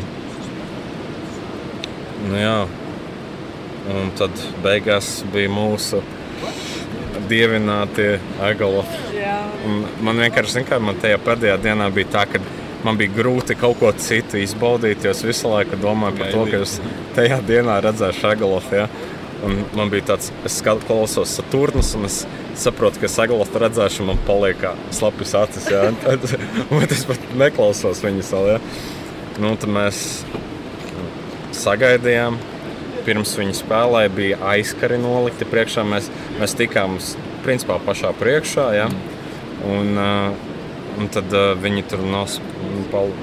C: Nu, jā. Un tad beigās bija mūsu dievinātie. Un Man vienkārši, kā, man tajā pēdējā dienā bija tā, ka man bija grūti kaut ko citu izbaudīt, jo es visu laiku domāju par to, ka es tajā dienā redzēju Šagalofu. Ja? Un man bija tāds, es klausos Saturnus, un es saprotu, ka Sagalofu redzēšu, man paliek kā slapjas acis. Ja? Tad, un es pat neklausos viņus vēl. Ja? Nu, tad mēs sagaidījām. Pirms viņi spēlēja, bija aizkari nolikti priekšā. Mēs, mēs tikām principā pašā priekšā. Ja? Un, uh, un tad uh, viņi tur nos,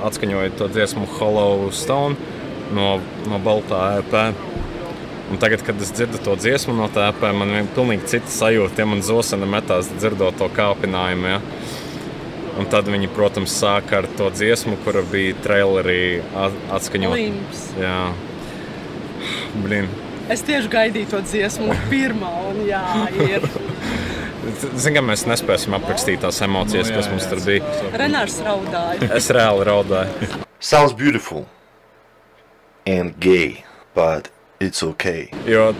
C: atskaņoja to dziesmu Hollow Stone no, no Baltā EP. Un tagad, kad es dzirdu to dziesmu no EP, man ir pilnīgi cita sajūta. Ja man zosena metās dzirdot to kāpinājumu. Ja? Un tad viņi, protams, sāka ar to dziesmu, kura bija trailerī at- atskaņota.
B: Limps.
C: Jā, blin.
B: Es tieši gaidīju to dziesmu, pirmā, un jā, ir.
C: Zinām, ka mēs nespēsim aprakstīt tās emocijas,
A: Nu, jā,
C: kas mums
A: jā,
C: tur bija.
B: Renārs raudāja.
C: Es reāli raudāju.
D: Sounds beautiful and gay, but it's okay.
C: Jo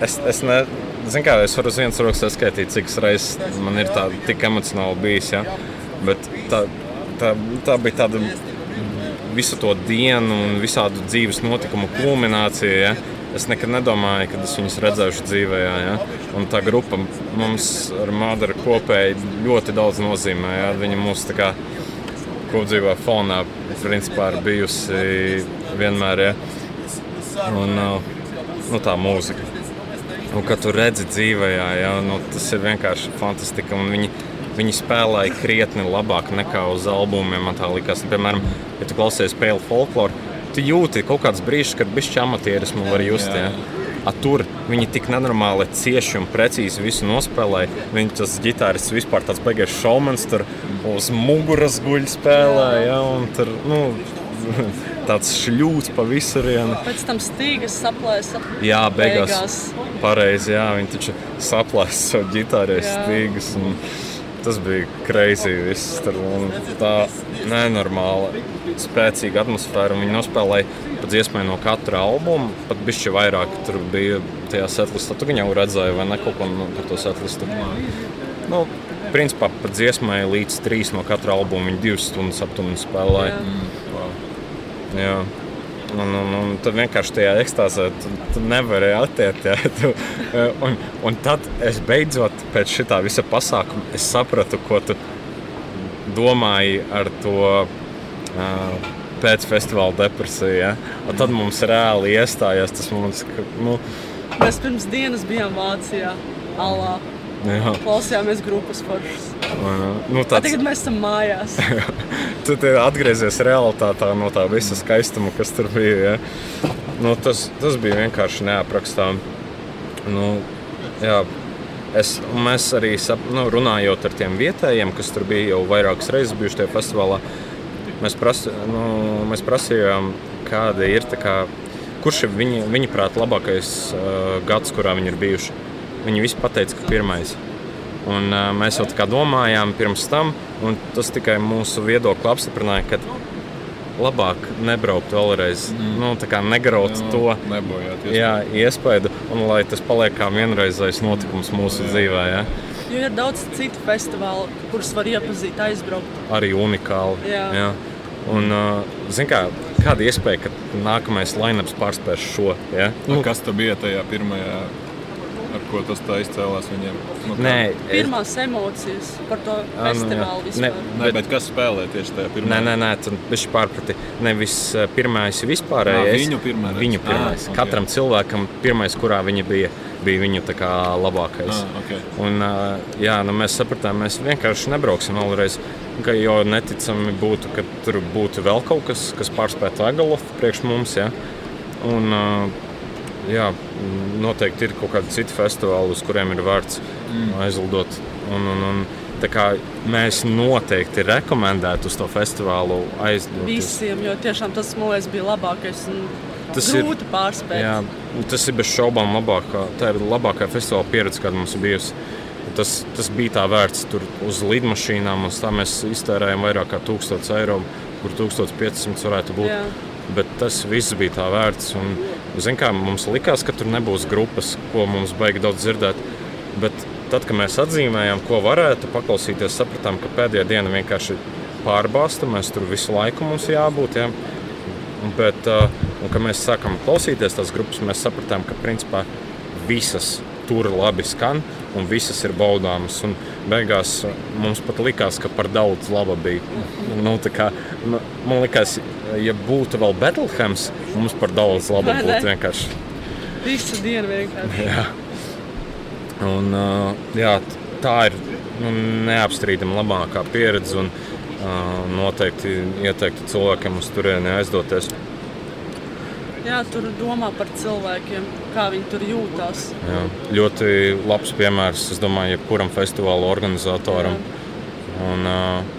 C: es, es, ne, zinu, kā, es varu uz vienas rokas saskaitīt, cik reizes man ir tā tik emocionāli bijis. Ja? Bet tā, tā, tā bija tāda visu to dienu un visādu dzīves notikumu kulminācija. Ja? Es nekad nedomāju, ka es viņus redzēšu dzīvē. Ja? Un tā grupa mums ar Mādara kopēji ļoti daudz nozīmē. Ja? Viņa mums tā kā kopdzīvā fonā principā ir bijusi vienmēr. Ja? Un, uh, nu, tā mūzika. Un, kad tu redzi dzīvē, jā, nu, tas ir vienkārši fantastiski. Viņi, viņi spēlēja krietni labāk nekā uz albumiem. Man tā likās, piemēram, ja tu klausies spēļu folkloru, tu jūti kaut kāds brīžs, kad bišķi amatierismu var just. Jā. A, tur viņi tik nenormāli cieši un precīzi visu nospēlēja. Viņa tas ģitārists vispār tāds beigas šaumans, tur uz muguras guļ spēlēja. Ja, un tur, nu, tāds šļūts pa visurienu.
B: Pēc tam stīgas saplēsa.
C: Jā, beigās.
B: Beigās.
C: Pareizi, jā, viņi taču saplēsa savu ģitāru stīgas. un Tas bija greizi. viss tur, un Tā nenormāla, spēcīga atmosfēra. Viņi nospēlēja pat dziesmai no katra albuma. Pat bišķi vairāk tur bija tajā setlistā. Tu jau redzēji, vai ne kaut ko no- par to setlistu? Nu, principā pat dziesmai līdz trīs no katra albuma viņi divas stundas aptuveni spēlēja.
B: Jā.
C: Jā. Un, un, un tad vienkārši tajā ekstāzē tu, tu nevari attiekt. Ja? Tu, eh, un, un tad es beidzot pēc šī visa pasākuma es sapratu, ko tu domāji ar to uh, pēc festivāla depresiju. Ja? Un tad mums reāli iestājās tas mums, ka, nu,
B: Mēs pirms dienas bijām Vācijā, Alā.
C: jā,
B: Klausījāmies grupas foršas.
C: Un, nu,
B: Tāds... Tagad mēs esam mājās.
C: tu atgriezies realitātē no tā visa skaistuma, kas tur bija. Ja? Nu, tas, tas bija vienkārši neaprakstāms. Nu, jā, es, mēs arī sap, nu, runājot ar tiem vietējiem, kas tur bija jau vairākas reizes bijuši tajā festivālā, mēs, prasi, nu, mēs prasījām, kāda ir. tā Kā, kurš ir viņa, viņa prāt labākais uh, gads, kurā viņi ir bijuši? Viņi visi pateica, ka pirmais. Un, uh, mēs jau tā domājām pirms tam, un tas tikai mūsu viedokli apstiprināja, ka labāk nebraukt vēlreiz, mm. nu, tā kā negraut
A: Nu,
C: to
A: Nebojāt.
C: jā, iespēju, un lai tas paliek kā vienreizējs notikums mūsu jā. dzīvē. Ja?
B: Jo ir daudz citu festivālu, kurus var iepazīt, aizbraukt.
C: Arī unikāli.
B: Jā.
C: Jā. Un, uh, kā, kāda iespēja, ka nākamais lineups pārspēs šo? Ja?
A: Nu, kas tad bija tajā pirmajā, ar ko tas tā izcēlās viņiem? Nu, kā-
C: Nē, es-
B: Pirmās emocijas par to
C: nu jā.
B: festivālu
C: Ne,
B: vispār.
A: Nē,
C: bet-
A: bet kas spēlē tieši tajā pirmajā?
C: Nē, nē, nē tas bija pārprati. Nevis pirmais vispārējais.
A: Ā, viņu pirmais.
C: Viņu pirmais.
A: Ā, ok.
C: Katram cilvēkam pirmais, kurā viņa bija, bija viņu tā kā labākais.
A: Ah, okay.
C: Un, jā, nu mēs sapratām, mēs vienkārši nebrauksim vēlreiz. Jo neticami būtu, ka tur būtu vēl kaut kas, kas pārspētu Egalofu priekš mums. Ja? Un, jā, noteikti ir kaut kādi citi festivāli, uz kuriem ir vērts mm. aizlidot Un, un, un, tā kā mēs noteikti rekomendētu uz to festivālu aizdoties.
B: Visiem, jo tiešām tas man liekas bija labākais un
C: Tas ir-
B: grūti pārspēt.
C: Jā, un tas ir bez šaubām labākā, tā ir labākā festivāla pieredze, kāda mums ir bijusi. Tas, tas bija tā vērts. Tur uz lidmašīnām uz tā mēs iztērējām vairāk kā 1000 eiro, kur 1500 varētu būt.
B: Jā.
C: Bet tas viss bija tā vērts. Un, zin, kā, mums likās, ka tur nebūs grupas, ko mums baigi daudz dzirdēt. Bet tad, kad mēs atzīmējām, ko varētu paklausīties, sapratām, ka pēdējā diena vienkārši pārbāzta. Mēs tur visu laiku mums jābūt. Ja? Bet, uh, un, kad mēs sākām klausīties tās grupas, mēs sapratām, ka principā visas tur labi skan un visas ir baudāmas. Un beigās uh, mums pat likās, ka par daudz laba bija. Nu, kā, nu, man liekas, ja būtu vēl Betlhems, mums par daudz
B: ne?
C: būtu vienkārši.
B: Visu dienu vienkārši.
C: Jā. Un, uh, jā, tā ir nu, neapstrīdama labākā pieredze. Un, uh, noteikti ieteiktu cilvēkiem uz turieni aizdoties.
B: Jā, tur domā par cilvēkiem, kā viņi tur jūtas.
C: Jā. Ļoti labs piemērs, es domāju, jebkuram festivāla organizatoram. Un, uh,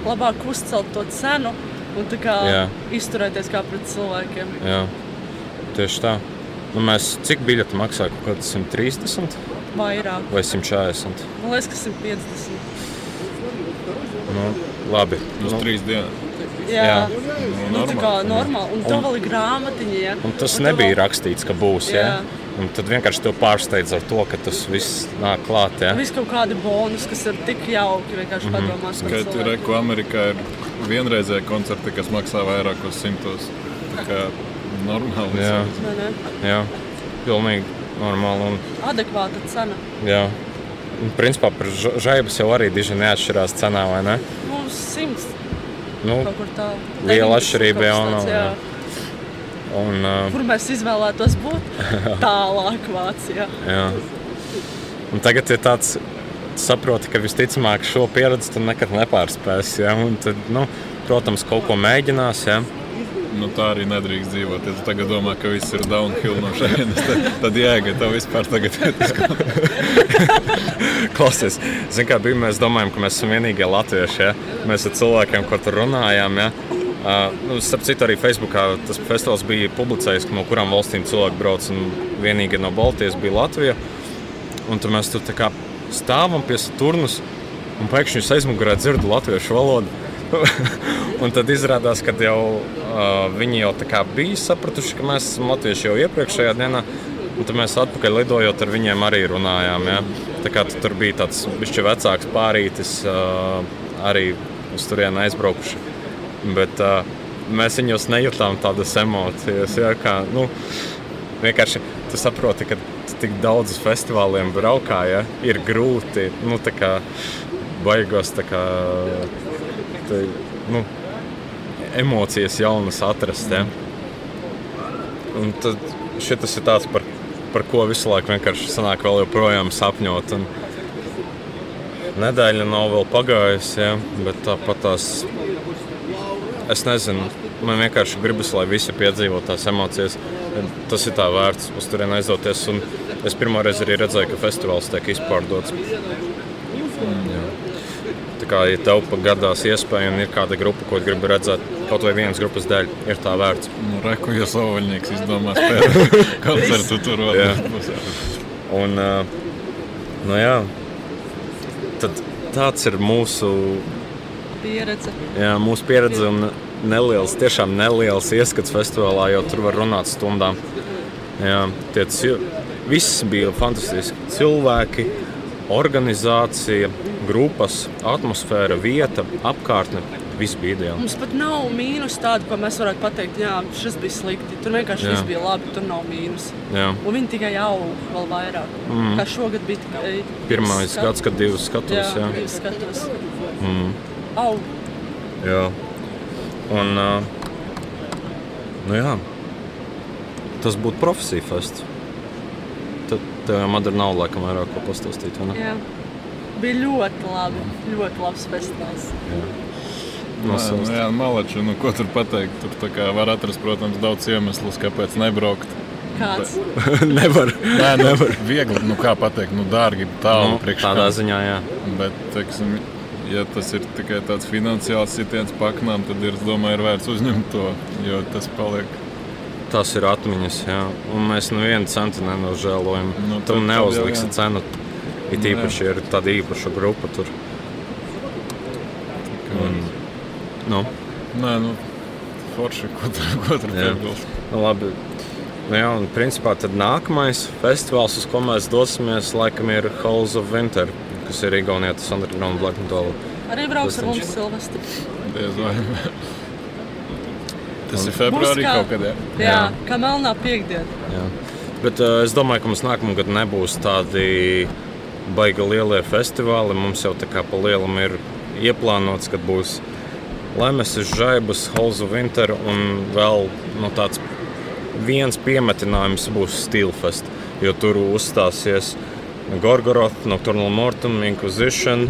B: Labāk uzcelt to cenu un tā kā
C: Jā.
B: izturēties kā pret cilvēkiem.
C: jā, tieši tā. Nu, mēs cik biļeti maksā? Kaut kāds 130
B: Vairāk.
C: vai 140?
B: Man liekas, ka 150.
C: Nu, labi.
A: Uz
C: Nu,
A: trīs dienas.
B: Jā,
C: Jā.
B: Nu, tā kā
A: normāli.
B: normāli. Un tev vēl ir grāmatiņa. Ja?
C: Un tas
B: Un
C: nebija
B: vēl-
C: rakstīts, ka būs. Ja?
B: Jā.
C: Un tad vienkārši te pārsteidz ar to, ka tas viss nāk klāt. Ja?
B: Viss kaut kādi bonus, kas ir tik jauki. Vienkārši mm -hmm. padomās, par
A: Skaidrs,
B: cilvēkiem.
A: ka Amerikā ir vienreizēji koncerti, kas maksā vairākos simtos. Tā kā normāli.
C: Jā.
B: Vai ne?
C: Jā, pilnīgi normāli. Un,
B: Adekvāta cena.
C: jā. Un, principā par ža- žaibas jau arī diži neatšķirās cenā, vai ne?
B: Nu, simts
C: Nu,
B: kaut kur tā.
C: Liela
B: 90
C: atšķirība jau nav, jā. Un, uh,
B: Kur mēs izvēlētos būt? Tālāk, Vācijā.
C: jā. un tagad ir tāds, saproti, ka visticamāk šo pieredzi tu nekad nepārspēsi. Ja? Un Tad, nu, protams, kaut ko mēģinās. Ja?
A: Nu, tā arī nedrīkst dzīvot. Ja tu tagad domā, ka viss ir downhill no šejienes, tad, tad jēga tev vispār tagad ir tas, ko
C: Klausies, zin, kā bija, mēs domājam, ka mēs esam vienīgie latvieši. Ja? Mēs ar cilvēkiem, ko tur runājām. Ja? Nu, starp citu, arī Facebookā tas festivāls bija publicējis, no kurām valstīm cilvēki brauc. Vienīgā no Baltijas bija Latvija. Un tur mēs tur stāvam pie Saturnas, un pēkšņi es aizmugurē dzirdu latviešu valodu. un tad izrādās, ka jau, uh, viņi jau bija sapratuši, ka mēs esam latvieši jau iepriekšējā dienā. Un tad mēs atpakaļ lidojot ar viņiem arī runājām. Ja? Tā kā tu tur bija tāds bišķi vecāks pārītis, uh, arī uz turieni aizbraukuši. Bet uh, mēs viņos nejūtām tādas emocijas. Ja? Kā, nu, vienkārši tu saproti, ka tik daudz uz festivāliem braukā, ja? ir grūti. Nu, tā kā baigos tā kā, te, nu, emocijas jaunas atrast. Ja? Un tad šis ir tāds, par, par ko visu laiku vienkārši sanāk vēl joprojām sapņot. Un nedēļa nav vēl pagājusi, ja? bet tāpat tās, es nezinu, man vienkārši gribas, lai visi piedzīvo tās emocijas. Tas ir tā vērts uz turieni aizdoties. Un es pirmo reizi arī redzēju, ka festivāls tiek izpārdots. Jā. Tā kā ja tev pat gadās iespēja un ir kāda grupa, ko gribi redzēt, kaut vai vienas grupas dēļ, ir tā vērts.
A: Nu, reku, ja savaļnieks izdomās pēc koncertu tur vēl.
C: Un, nu jā, tad tāds ir mūsu,
B: Pieredze.
C: jā, mūsu pieredze un neliels, tiešām neliels ieskats festivālā, jo tur var runāt stundām. Jā, tie. Viss bija fantastiski. Cilvēki, organizācija, grupas, atmosfēra, vieta, apkārtne. Viss bija ideāli.
B: Mums pat nav mīnus tādu, ko mēs varētu pateikt, jā, šis bija slikti. Tur vienkārši
C: Jā.
B: viss bija labi, tur nav mīnus.
C: Jā.
B: Un viņi tikai aug vēl vairāk. Mm. Kā šogad bija tikai
C: Pirmais
B: divas
C: gads, kad divus skatos.
B: Jā,
C: Jā.
B: divas skatos. Mm. Aug.
C: Jā. Un, nu jā, tas būtu profesija fests. Tad tev jau Madara nav laikam vairāk ko pastāstīt. vai ne?
B: Jā. Bija ļoti labi. Ļoti labs festivāls.
A: Nu,
C: Nosaukt.
A: jā, malači, nu, ko tur pateikt? Tur tā kā var atrast, protams, daudz iemeslus, kāpēc nebraukt.
B: kāds.
C: Nevar.
A: Nē, nevar. Viegli, nu kā pateikt, nu dārgi, tālu
C: Nu,
A: priekš
C: tādā ziņā, jā.
A: Bet, teiksim, ja tas ir tikai tāds finansiāls sitiens paknām, tad ir, domāju, ir vērts uzņemt to, jo tas paliek.
C: Tas ir atmiņas, jā. Un mēs nevienu centu nenožēlojam.
A: Nu,
C: Nu,
A: tad-
C: Tam neuzliksi
A: jau jā.
C: cenu. It
A: Nē.
C: īpaši ir tāda īpaša grupa tur. Un, nu,
A: Nē, nu, forši, ko tur, ko tur
C: Jā.
A: piebilst.
C: nu, labi. Nu, jā, un principā tad nākamais festivāls, uz ko mēs dosimies, laikam ir Halls of Winter, kas ir Igaunijā, tas underground black metal.
B: Arī brauks ar mums Silvestri.
A: Diez vai. Tas ir februārī
B: kā-
A: kaut kad, jā.
B: Jā,
C: Jā.
B: kā melnā piekdiena.
C: Jā. Bet uh, es domāju, ka mums nākamā gada nebūs tādi baigi lielie festivāli. Mums jau tā kā pa lielam ir ieplānots, ka būs Lemes, Žaibas, Halls of Winter un vēl nu, tāds viens piemetinājums būs Steelfest, jo tur uzstāsies Gorgoroth, Nocturnal Mortum, Inquisition,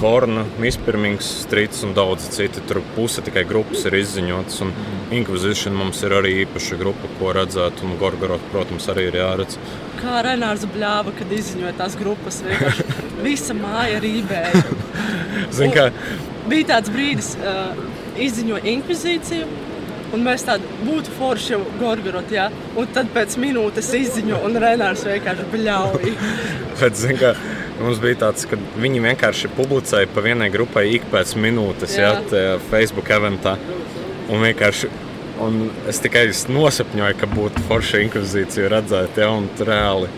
C: Horna, Mispirmings, Streets un daudz citi. Tur puse tikai grupas ir izziņotas. Un Inquisition mums ir arī īpaša grupa, ko redzēt, un Gorgoroth, protams, arī ir jāredz.
B: Kā Renārs bļāva, kad izziņoja tās grupas. Visa māja rībēja.
C: Zin, kā,
B: Bija tāds brīdis, uh, izziņoja inkvizīciju. Un mēs tādu būtu forši jau gorgorot, jā. Un tad pēc minūtes izziņo, un Renārs vienkārši bļauj.
C: bet, zin, kā, mums bija tāds, ka viņi vienkārši publicēja pa vienai grupai ik pēc minūtes,
B: Jā.
C: tajā Facebook eventā. Un vienkārši un es tikai nosapņoju, ka būtu forša inkvizīcija redzēt, ja, un reāli.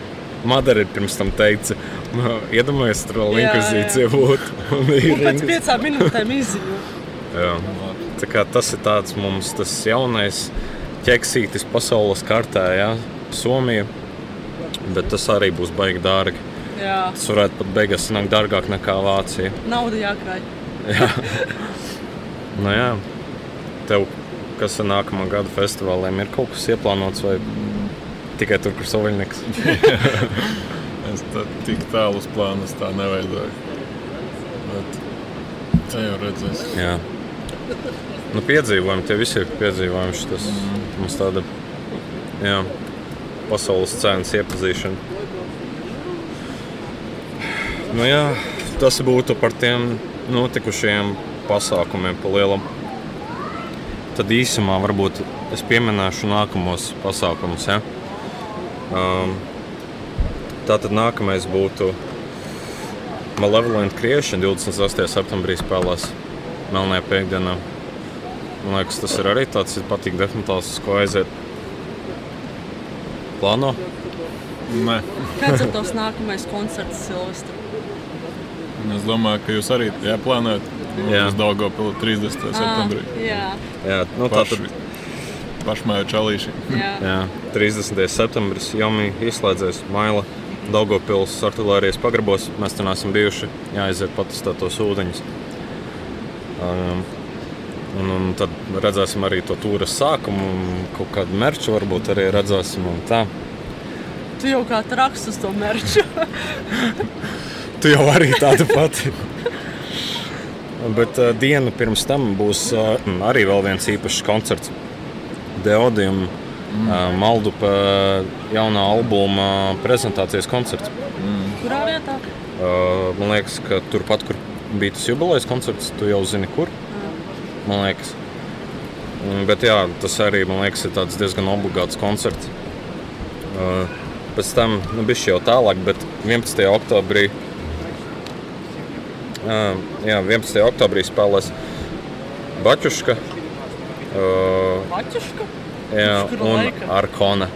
C: Madara pirms tam teica, "Nu, iedomājieties, vēl
B: Jā,
C: inkvizīcija būtu. Un
B: Un
C: ir
B: pēc piecām minūtēm izziņo.
C: Jā. Tā kā tas ir tāds mums tas jaunais ķeksītis pasaules kartē, ja? Somija. Bet tas arī būs baigi dārgi.
B: Jā,
C: Tas varētu pat beigās sanākt dārgāk nekā Vācija.
B: nauda jākrāj.
C: Nu, jā. Tev, kas ar nākamā gada festivāliem, ir kaut kas ieplānots vai tikai tur, kur soviņnieks?
A: Es tā, tik tālus plānus tā neveidoju. Bet te jau redzēs.
C: Nu, piedzīvojumi, tie visi ir piedzīvojumi. Tas mums tāda jā, pasaules cenas iepazīšana. Nu, jā, tas būtu par tiem notikušajiem pasākumiem pa lielam. Tad īsumā varbūt es pieminēšu nākamos pasākumus. Ja? Um, tātad nākamais būtu Malevolent Creation 28. septembrī spēlēs Melnajā piekdienā. Man liekas, tas ir arī tāds patīk definitāls, uz ko aiziet. Plāno?
A: Nē,
B: Kāds ir tavs nākamais koncerts Silvestra?
A: es domāju, ka jūs arī plānojat uz Daugopilu 30. septembrī.
B: jā,
C: Jā, nu, tā tad,
A: pašmāju čalīši.
B: jā.
C: jā, 30. septembris jau izslēdzies Maila Daugopils artilērijas pagrabos. Mēs tur neesam bijuši, jāaiziet patestēt tos ūdeņus. Un, un tad redzēsim arī to tūres sākumu, un kaut kādu merču varbūt arī redzēsim. un tā.
B: Tu jau kā traks uz to merču.
C: Tu jau arī tāda pati. Bet uh, dienu pirms tam būs uh, arī vēl viens īpašs koncerts. Deodijam mm. uh, Maldupa jaunā albuma prezentācijas koncerts.
B: Kurā vietā?
C: Uh, man liekas, ka turpat, kur bija tas jubilejas koncerts, tu jau zini, kur. Man liekas. Mm, Bet jā, tas arī liekas, ir diezgan obligāts koncerts. Uh, pēc tam nu, bija jau tālāk, bet 11. oktobrī, uh, jā, 11. oktobrī spēlēs Bačuška uh,
B: Maķuška?
C: jā, un? Arkona.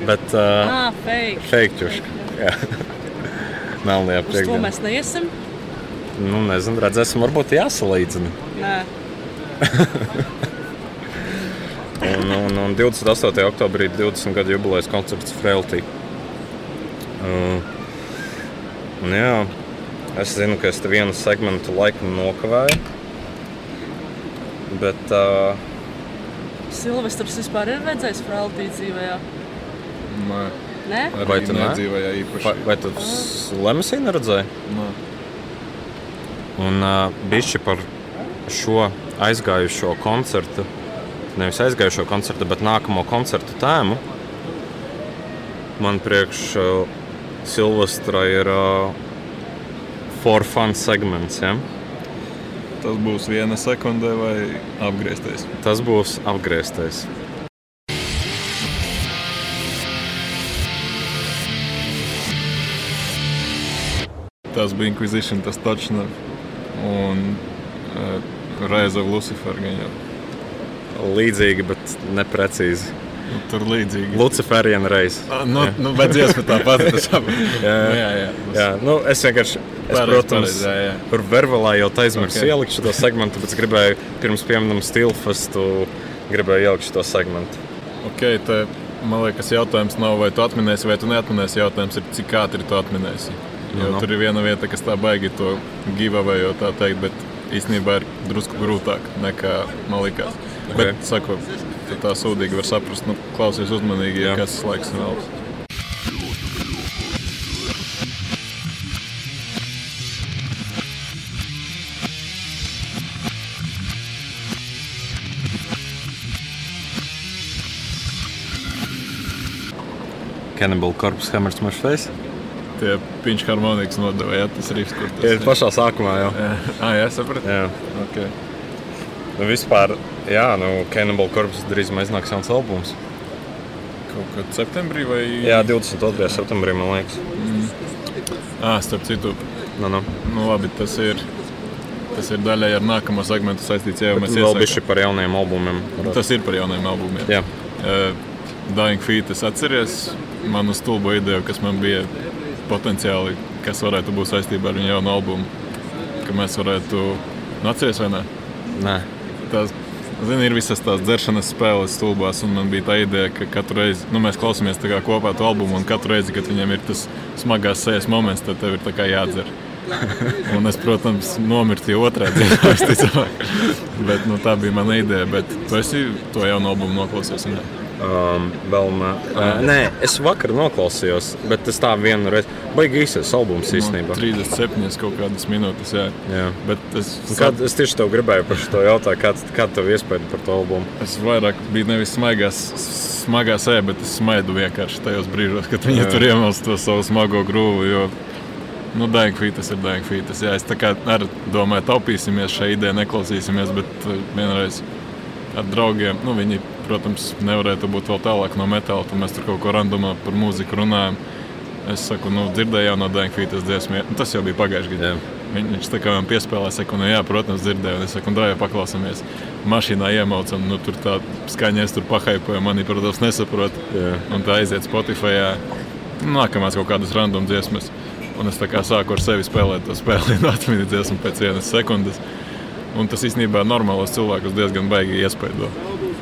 C: Bet uh,
B: Ah, fake.
C: Feikķuška. jā. Melnajā
B: Uz to mēs neiesim.
C: Nu, nezinu, redzēsim, varbūt jāsalīdzina.
B: Nē,
C: Un, un, un 28. oktobrī 20 gadu jubilejas koncerts Frailty. Uh, un jā, es zinu, ka es te vienu segmentu laikam nokavēju. Bet uh,
B: Silvestris vispār ir redzējis Frāltī dzīvē. jā?
A: Nē,
B: Nē?
C: Vai tu ne?
A: nedzīvoja īpaši.
C: vai, vai tu Lemesī neredzēji?
A: Nē.
C: Un uh, bišķi par šo aizgājušo koncertu, nevis aizgājušo koncertu, bet nākamo koncertu tēmu. man priekš uh, Silvestra ir uh, for fun segments. Ja?
A: Tas būs viena sekundē vai apgriezties.
C: Tas būs apgrieztais.
A: Tas bija Inquisition, tas Touchner un uh, Reiza Lucifer. gan jau.
C: Līdzīgi, bet neprecīzi.
A: Nu, tur līdzīgi.
C: Luciferiana reizes.
A: Ah, Nu, nu, bet dziesma tāpat.
C: Jā,
A: jā, jā.
C: jā, nu, es vienkārši, es,
A: Pareizi,
C: protams,
A: pareizi, jā, jā.
C: tur verbalā jau aizmirsu
A: Ok.
C: okay. ielikt šo segmentu, tāpēc gribēju pirms pieminam Stilfestu, gribēju ielikt šo segmentu.
A: Okay, te, man liekas, jautājums nav, vai tu atminēsi, vai tu neatminēsi. Jautājums ir, cik ātri tu atminēsi. Jo
C: Nu, nu.
A: tur ir viena vieta, kas tā baigi to giveaway, tā teikt, bet īstenībā ir drusku grūtāk nekā man likās.
C: Ok.
A: Okay. Bet, saku, tā sūdīgi var saprast, nu, klausies uzmanīgi, ja kas laiks vēl.
C: Cannibal Corpse Hammer Smash Face.
A: Tie piņš harmonikas nodeva, ja tas ir kur tas
C: Ir pašā sākumā jau.
A: Jā, ah, jā sapratu.
C: Jā.
A: Okay.
C: Nu, vispār, jā, nu, Cannibal Corpse drīzumā iznāks jauns albums.
A: Kaut kad septembrī vai?
C: Jā, 22. septembrī, man liekas.
A: Ah, starp citu,
C: Nu, nu.
A: nu, labi, tas ir. Tas ir daļai ar nākamo segmentu saistīts. Jā, mēs iesākām-
C: bišķi par jauniem albumiem.
A: Tas ir par jauniem albumiem.
C: Jā.
A: Uh, Dying Feet, es atceros manu stulbo ideju, kas man bija potenciāli, kas varētu būt saistībā ar viņu jaunu albumu. Ka mēs varētu, nu, atceries vai ne?
C: Nē.
A: Tās, zini, ir visas tās dzeršanas spēles stulbās, un man bija tā ideja, ka katru reizi, nu, mēs klausāmies kopā to albumu, un katru reizi, kad viņam ir tas smagās sejas moments, tad tev ir jādzer. Un es, protams, nomirtu otrā dziesmā, visticamāk. Bet nu, tā bija mana ideja. Bet tu esi to jaunu albumu noklausies. ne?
C: Um, vēl nē. Uh, nē, es vakar noklausījos, bet tas tā vienu reizi. Baigi īsais albums īstenībā.
A: Nu, 37 kaut kādas minūtes. Jā.
C: Jā.
A: Bet es,
C: Kad, es tieši tev gribēju par šo jautājumu, kāda kā tev iespēja par to albumu?
A: es vairāk biju nevis smaigās, smagā sēde, bet es smaidu vienkārši tajos brīžos, kad viņi
C: Jā.
A: tur iemalst to savu smago grūvu. Jo, nu, Dēļ fītas ir dēļ fītas. Jā, es tā kā arī domāju, taupīsimies šai idejai, neklausīsimies, bet uh, vienreiz ar draugiem, nu, viņi, protams, nevarētu būt vēl tālāk no metāla, tad mēs tur kaut ko randomā par mūziku runājam. Es saku, nu, dzirdēju no Dēļ fītas dziesmu, nu, tas jau bija pagājušajā gadā.
C: Jā.
A: Viņ- Viņš tā kā man piespēlēja, saka, nu, jā, protams, dzirdēju. Un Es saku, dārgi, paklausāmies. Mašīnā iemaucam, nu, tur tā skaņa, es tur pahaipoju, mani, protams, nesaprot.
C: Jā.
A: Un tā aiziet Spotify. Nākamās kaut kādas random dziesmas. Un es tā kā sāku ar sevi spēlēt to spēli, un atmiņu dziesmu pēc vienas sekundes. Un tas īstenībā normālos cilvēkus diezgan baigi iespaido.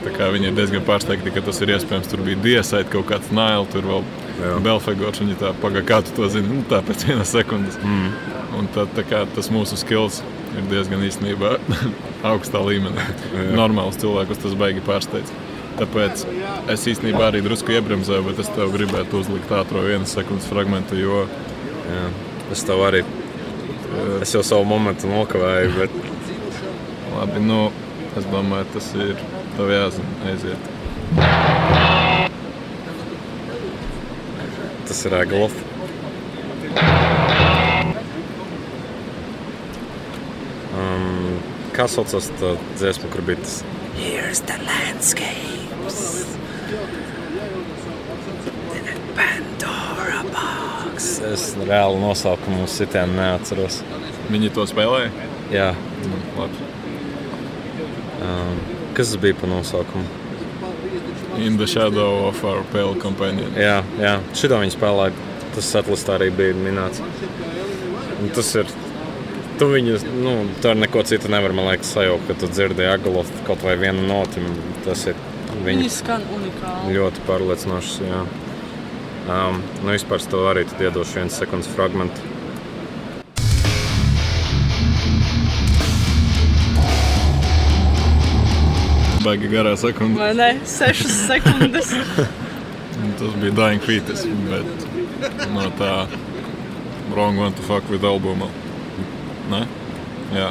A: Viņi ir diezgan pārsteigti, ka tas ir iespējams. Tur bija diesaita kaut kāds nails, tur vēl
C: Jā.
A: Belfagors. Viņi tā pagaidi, kā tu to zini, nu, tā pēc vienas sekundes. Mm. Un tā, tā kā tas mūsu skills ir diezgan īstenībā augstā līmenī. Normāls cilvēkus tas baigi pārsteidz. Tāpēc es īstenībā arī drusku iebremzēju, bet es tev gribētu uzlikt ātrā vienas sekundes fragment, jo
C: Jā. Es tev arī. Es jau savu momentu nokavēju, bet
A: labi, nu, es domāju, tas ir tev jāzina, aiziet.
C: tas ir Eglof. Um, kā saucās tā dziesma, kur bija tas? Here's the landscapes. In a Pandora box. Es reāli nosaukumu sitienu neatceros.
A: Viņi to spēlēja?
C: Jā.
A: Nu, labi.
C: Um, kas tas bija pa nosaukumu?
A: In the shadow of our pale companion.
C: Jā, jā. šito viņi spēlēja. Tas setlistā arī bija minēts. Un tas ir. Tu viņu, nu, tā ar neko citu nevar, man liekas, sajaukt, ka tu dzirdi Agalofu kaut vai vienu noti. Tas ir
B: Viņi
C: viņi
B: skan unikāli.
C: ļoti pārliecinošs. Jā. Um, nu, vispār tev arī tad iedošu vienu sekundes fragment.
A: Baigi garā sekunde.
B: Vai ne? Sešas sekundes.
A: Un Tas bija Dying Fetus, bet no tā Wrong One to Fuck with albuma. Ne? Jā.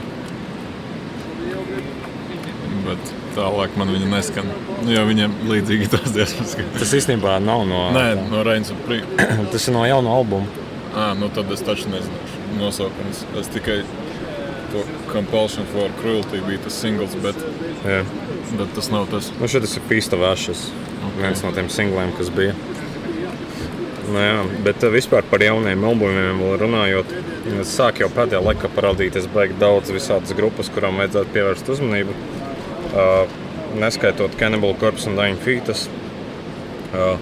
A: bet tālāk man viņa neskan. Nu, jo viņam līdzīgi tās dziesmas. ka-
C: Tas īstenībā nav no,
A: Nē, no Reins un Prī.
C: tas ir no jauna albuma.
A: Ah, nu tad es taču nezināšu nosaukums. Es tikai to Compulsion for Cruelty bija tas singls, bet,
C: Jā.
A: Bet tas nav tas.
C: Nu, šis ir of Ashes. Okay. Viens no tiem singliem, kas bija. Nu, jā, bet eh, vispār par jauniem albumiem runājot, es sāku jau pēdējā laikā parādīties baigi daudz visādas grupas, kurām vajadzētu pievērst uzmanību. Uh, neskaitot Cannibal Corpse un Dying Fetus. Uh,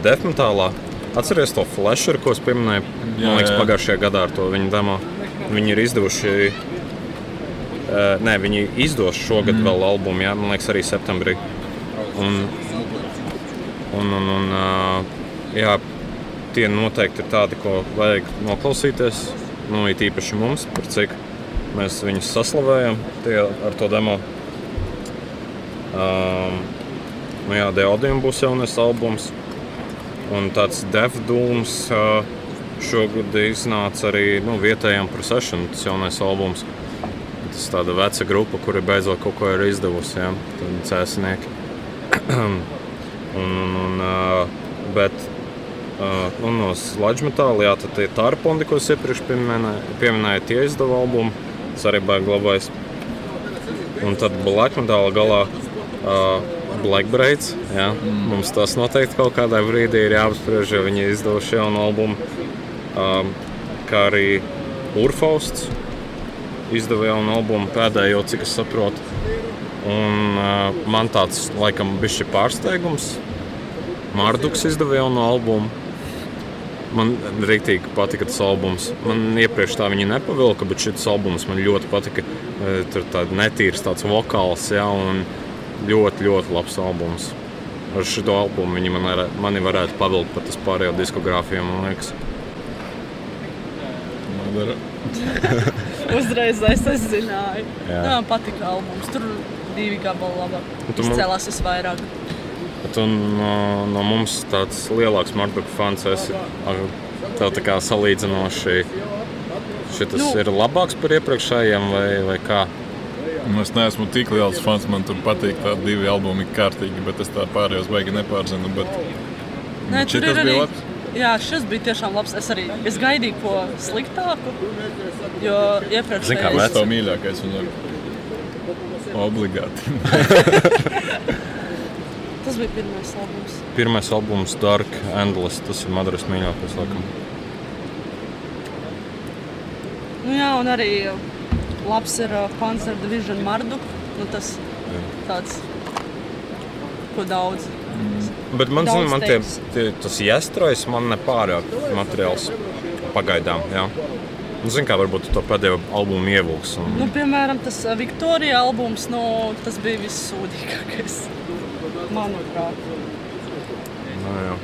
C: Death metālā. Atceries to flasheru, ko es pieminēju
A: Jā,
C: man liekas,
A: jā.
C: pagājušajā gadā ar to viņa demo. Viņi ir izdevuši. Uh, nē, viņi izdos šogad mm. vēl albumu, jā, man liekas, arī septembrī. Un, un, un, un uh, jā, tie noteikti ir tādi, ko vajag noklausīties. Nu, it īpaši mums, par cik mēs viņus saslavējam tie, ar to demo. Um, nu, jā, Deodijam būs jaunais albums. Un tāds Devdūms uh, šogad iznāca arī nu, vietējām Procession, tas jaunais albums. Tas tāda veca grupa, kuri beidzot kaut ko ir izdevusi. Ja? Cēsnieki. un, un, un, bet nu, no sludge metāla, jā, tad tie tarpondi, ko es iepriekš pieminēju, pieminēju tie izdeva albumu. Tas arī bija glabājis. Un tad black metāla galā uh, Black Braids. Jā. Mm. Mums tas noteikti kaut kādā brīdī ir jāapspriež, jo viņi izdevuši jaunu albumu. Um, kā arī Urfausts izdeva jaunu albumu pēdējo, cik es saprotu. Un, uh, man tāds laikam bija pārsteigums. Mārduks izdeva jaunu albumu. Man rīktīgi patika tas albums. Man iepriekš tā viņa nepavilka, bet šis albums man ļoti patika. Tur tāds netīrs, tāds vokāls, ja, un ļoti, ļoti labs albums. Ar šo albumu viņi man varētu, mani varētu pavilkt pat uz pārējo diskogrāfiju, man liekas.
A: Nodara.
B: Uzreiz es es zināju.
C: Jā.
B: Jā, man patika albums. Tur divi gabali labāk.
C: Tu
B: Izcēlās visvairāk.
C: Bet un, no, no mums tāds lielāks Marduka fans esi. Tev tā kā salīdzinoši šis
B: Nu.
C: ir labāks par iepriekšējiem vai, vai kā?
A: Nu, es neesmu tik liels fans, man tur patīk tādi divi albumi kārtīgi, bet es tā pārējos baigi nepārzinu. Bet...
B: Nē, tur
A: šitas
B: ir
A: bija
B: arī.
A: labs?
B: Jā, šis bija tiešām labs. Es arī es gaidīju ko sliktāku. Jo iepriekš
C: Zini, kā
A: Kas tev mīļākais viņam? Obligāti.
B: tas bija pirmais albums.
C: Pirmais albums, Dark Endless, tas ir Madaras mīļākais. Laikam.
B: Nu, jā, un arī labs ir uh, Panzer Division Mardu. Nu, tas tāds, ko daudz.
C: Bet man, zin, man tie, tie, tas iestrojas, man nepārāk materiāls pagaidām. Jā. Nu, Zini, kā varbūt to pēdējo albumu ievilks. Un...
B: Nu, piemēram, tas Viktorija albums, nu, tas bija vissūdīgākais. Manuprāt.
C: Nu, jā.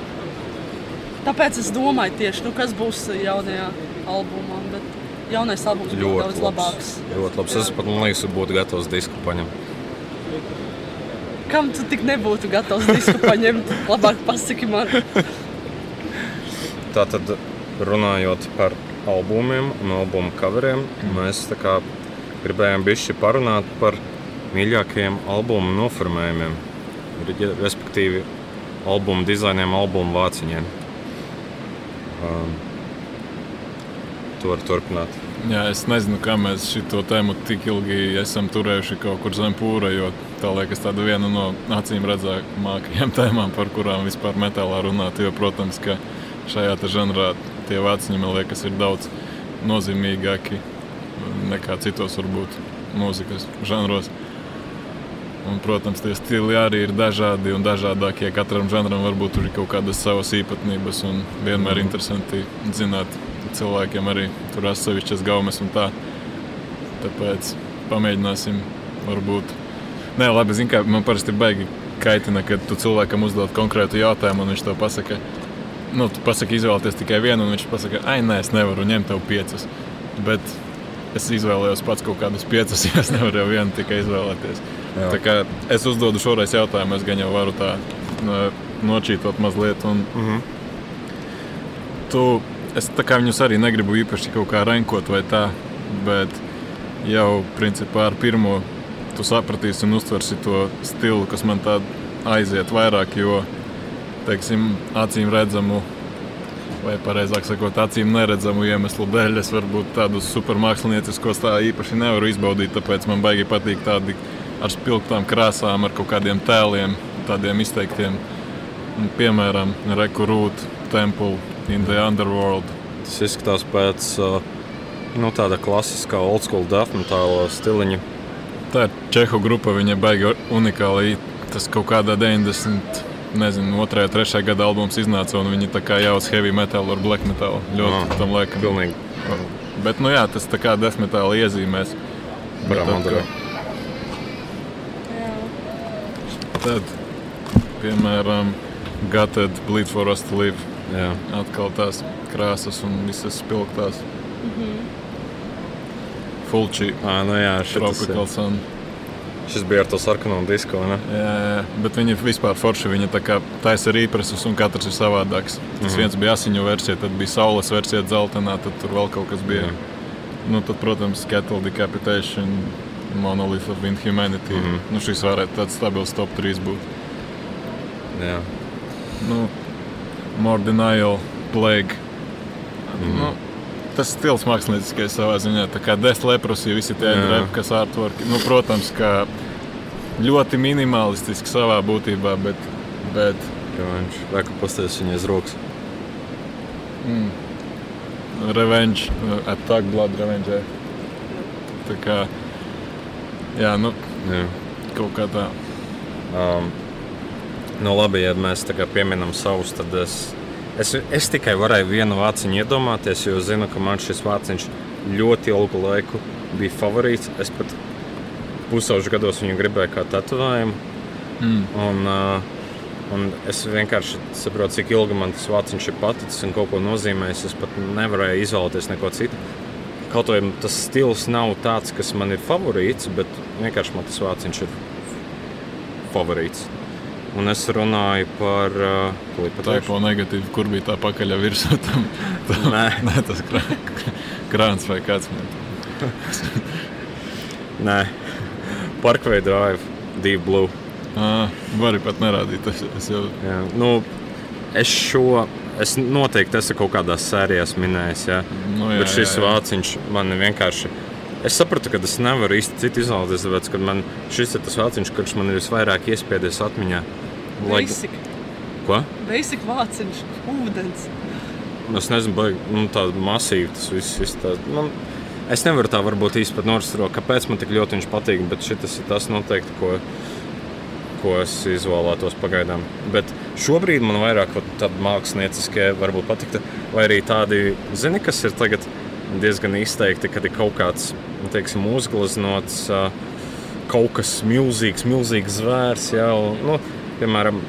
B: Tāpēc es domāju, tieši nu, kas būs jaunajā albumā. Bet jaunais albums būs
C: Ļoti
B: daudz
C: labs.
B: labāks.
C: Ļoti labs. Es pat man liekas, ka būtu gatavs disku paņemt.
B: Kam tu tik nebūtu gatavs disku paņemt? Labāk pasaki man.
C: Tātad, runājot par albumiem un albumu coveriem, mēs tā kā gribējām bišķi parunāt par mīļākajiem albumu noformējumiem, re- respektīvi albumu dizainiem, albumu vāciņiem. Um, to var turpināt.
A: Jā, es nezinu, kā mēs šo tēmu tik ilgi esam turējuši kaut kur zem pūra, jo tā liekas tāda viena no acīm redzamākajām tēmām, par kurām vispār metālā runāt. Jo, protams, ka šajā žanrā tie vāciņi, man liekas, ir daudz nozīmīgāki nekā citos varbūt mūzikas žanros. Un, protams, tie stili arī ir dažādi un dažādākie. Katram žanram varbūt ir kaut kādas savas īpatnības un vienmēr interesanti zināt cilvēkiem arī tur atsevišķas gaumes un tā. Tāpēc pamēģināsim varbūt. Nē, labi, zinu, kā man parasti baigi kaitina, kad tu cilvēkam uzdod konkrētu jautājumu un viņš tev pasaka, nu, tu pasaki izvēlēties tikai vienu un viņš pasaka, ai, nē, es nevaru ņemt tev piecas. Bet es izvēlējos pats kaut kādus piecus, jo es nevaru jau vienu tikai izvēlēties.
C: Jā.
A: Tā kā es uzdodu šoreiz jautājumu, es gan jau varu tā no, nočītot mazliet. Un,
C: Mm -hmm.
A: tu, es tā kā viņus arī negribu īpaši kaut kā rankot vai tā, bet jau principā ar pirmo tu sapratīsi un uztversi to stilu, kas man tā aiziet vairāk, jo, teiksim, acīm redzamu, vai pareizāk sakot, acīm neredzamu iemeslu dēļ es varbūt tādus supermākslinieciskos tā īpaši nevaru izbaudīt, tāpēc man baigi patīk tādi ar spilgtām krāsām, ar kaut kādiem tēliem, tādiem izteiktiem, piemēram, Rekurūt, Temple, in the Underworld.
C: Tas izskatās pēc uh, nu, tāda klasiskā old school death metāla stiliņa.
A: Tā ir Čehu grupa, viņa baigi unikāla. Tas kaut kādā 90. Nezinu, 2. un 3. gada albums iznāca, un viņi tā kā jau uz heavy metālu ar black metālu. Ļoti
C: Ah,
A: tam laikam.
C: Pilnīgi.
A: Bet, nu jā, tas tā kā death metāla iezīmēs.
C: Varam
A: tad, piemēram, Gutted, Bleed for Us to Live.
C: Jā.
A: Atkal tās krāsas un visas spilgtās. Fulči,
C: À, nu jā,
A: Tropical Sun.
C: šis bija ar to sarkano disku. Ne?
A: Jā, jā, bet viņi vispār forši. Viņi tā kā taisa rīpresus un katrs ir savādāks. Tas
C: Mhm.
A: viens bija asiņu versija, tad bija saules versija dzeltenā, tad tur vēl kaut kas bija.
C: Jā.
A: Nu, tad, protams, Cattle Decapitation, Monolith of Inhumanity. Mm
C: Mhm.
A: -hmm. nu, šis varētu tāds stabils top 3 būt.
C: Jā.
A: Nu, More Denial, Plague.
C: Mhm.
A: Nu, tas stils mākslinieckais savā ziņā, tā kā Death Leprosy, visi tie
C: Jā.
A: repi, kas artwork. Nu, protams, ka ļoti minimalistiski savā būtībā, bet, bet
C: Kā viņš reku pasties viņa aiz rokas.
A: mm, Revenge, uh, Attack Blood Revenge. jā. Tā kā, jā, nu,
C: Jā.
A: kaut kā tā.
C: Um, nu, labi, ja mēs tā kā pieminam savus, tad es, es, es tikai varēju vienu vāciņu iedomāties, jo zinu, ka man šis vāciņš ļoti ilgu laiku bija favorīts. Es pat pusauģu gados viņu gribēju kā tetovējumu.
A: Mm.
C: Un, uh, un es vienkārši saprotu, cik ilgi man tas vāciņš ir paticis un ko nozīmējis. Es pat nevarēju izvēlēties neko citu. Kaut arī tas stils nav tāds, kas man ir favorīts, bet vienkārši man tas vāciņš ir favorīts. Un es runāju par uh,
A: Tā
C: tā
A: ir pa negatīvu, kur bija tā pakaļ virsū tam. tam
C: Nē.
A: Nē, tas krā, krāns vai kāds. man.
C: Nē, Parkway Drive, Deep Blue.
A: Ā, Vari pat nerādīt. Es, es jau
C: Jā, nu, es šo es noteikti esmu kaut kādās sērijās minējis. Jā.
A: Nu, jā,
C: Bet šis
A: jā, jā.
C: vāciņš man vienkārši. Es sapratu, ka es nevaru īsti citu izvēlēties, tāpēc, ka man šis ir tas vāciņš, kurš man ir visvairāk iespiedies atmiņā. Lai-
B: Basic,
C: Ko?
B: basic vāciņš, ūdens.
C: Nu, Es nezinu, vai nu, tāda masīva tas viss ir. Nu, es nevaru tā varbūt īsti pat noristurot, kāpēc man tik ļoti viņš patīk, bet šis ir tas noteikti, ko, ko es izvēlētos pagaidām. Bet šobrīd man vairāk tādi mākslinieckie varbūt patiktu, vai arī tādi, zini, kas ir tagad diezgan izteikti, kad ir kaut kāds, nu, teiksim, uzgleznots. Kaut kas milzīgs, milzīgs zvērs. Jā, un, nu, piemēram,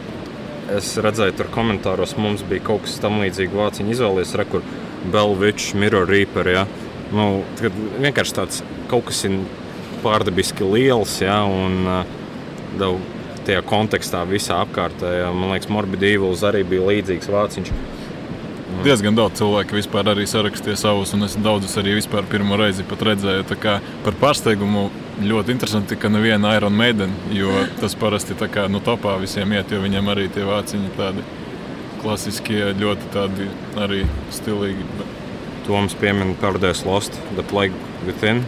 C: es redzēju, tur komentāros mums bija kaut kas tamlīdzīgs. Vāciņu izvēlējies, re, kur Belvičs, Mirror Reaper. Ja? Nu, tad vienkārši tāds kaut kas ir pārdabiski liels, ja? un daudz tajā kontekstā visā apkārtējā. Man liekas, Morbid Evils arī bija līdzīgs vāciņš.
A: diezgan daudz cilvēku vispār arī sarakstīja savus, un es daudzus arī vispār pirmo reizi redzēju. Tā kā par pārsteigumu ļoti interesanti, ka neviena Iron Maiden, jo tas parasti tā kā nu topā visiem iet, jo viņiem arī tie vāciņi tādi klasiskie, ļoti tādi arī stilīgi.
C: Toms piemin Paradise Lost, The Plague Within.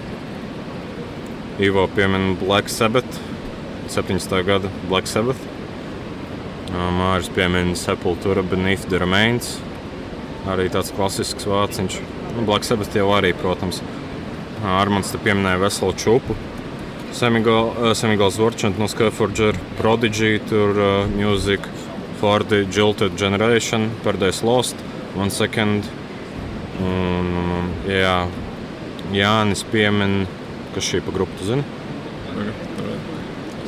C: Ivo piemin Black Sabbath, 17. gada Black Sabbath. Māris piemin Sepultura Beneath the Remains. Arī tāds klasisks vāciņš. Nu, Black Sabbath jau arī, protams. Ā, Armāns te pieminēja veselu čupu. Semigals Vorčant no Skyforger, Prodigy, tur uh, Music for the Jilted Generation, Paradise Lost, One Second. Un, un, un, jā, Jānis piemin, kas šī pa grupu, tu zini?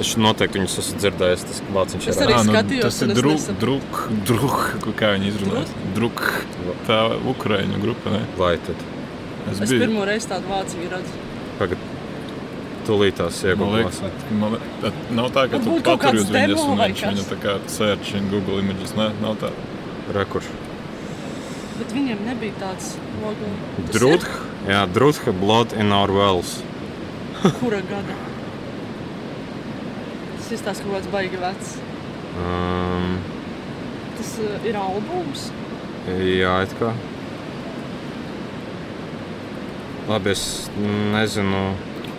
C: Es noteikti viņus esmu dzirdējis, tas vāciņš
B: Es
C: ir
B: arī
A: Ā, nu,
B: skatījos,
A: tas ir druk, druk, druk, kā viņi izrunājas. Druk, tā ukraiņu grupa. Ne?
C: Vai tad?
A: Es
B: Es
A: biju.
B: pirmo reizi tādu vāciņu redzu.
C: Tagad tūlītās
A: Man liekas,
C: iegūlās.
A: man liekas, tā nav tā, ka tu paturi uz viņas un viņš viņu tā kā search in Google images. Nē, nav tā.
C: Rekurs.
B: Bet viņiem nebija tāds logo. Tas
C: Drudha. Jā, Drudha Blood in Our Wells.
B: Kura gada? Tas izstāsta kaut kāds baigi vecs.
C: Um,
B: Tas uh, ir albums.
C: jā, it kā. Labi, es nezinu,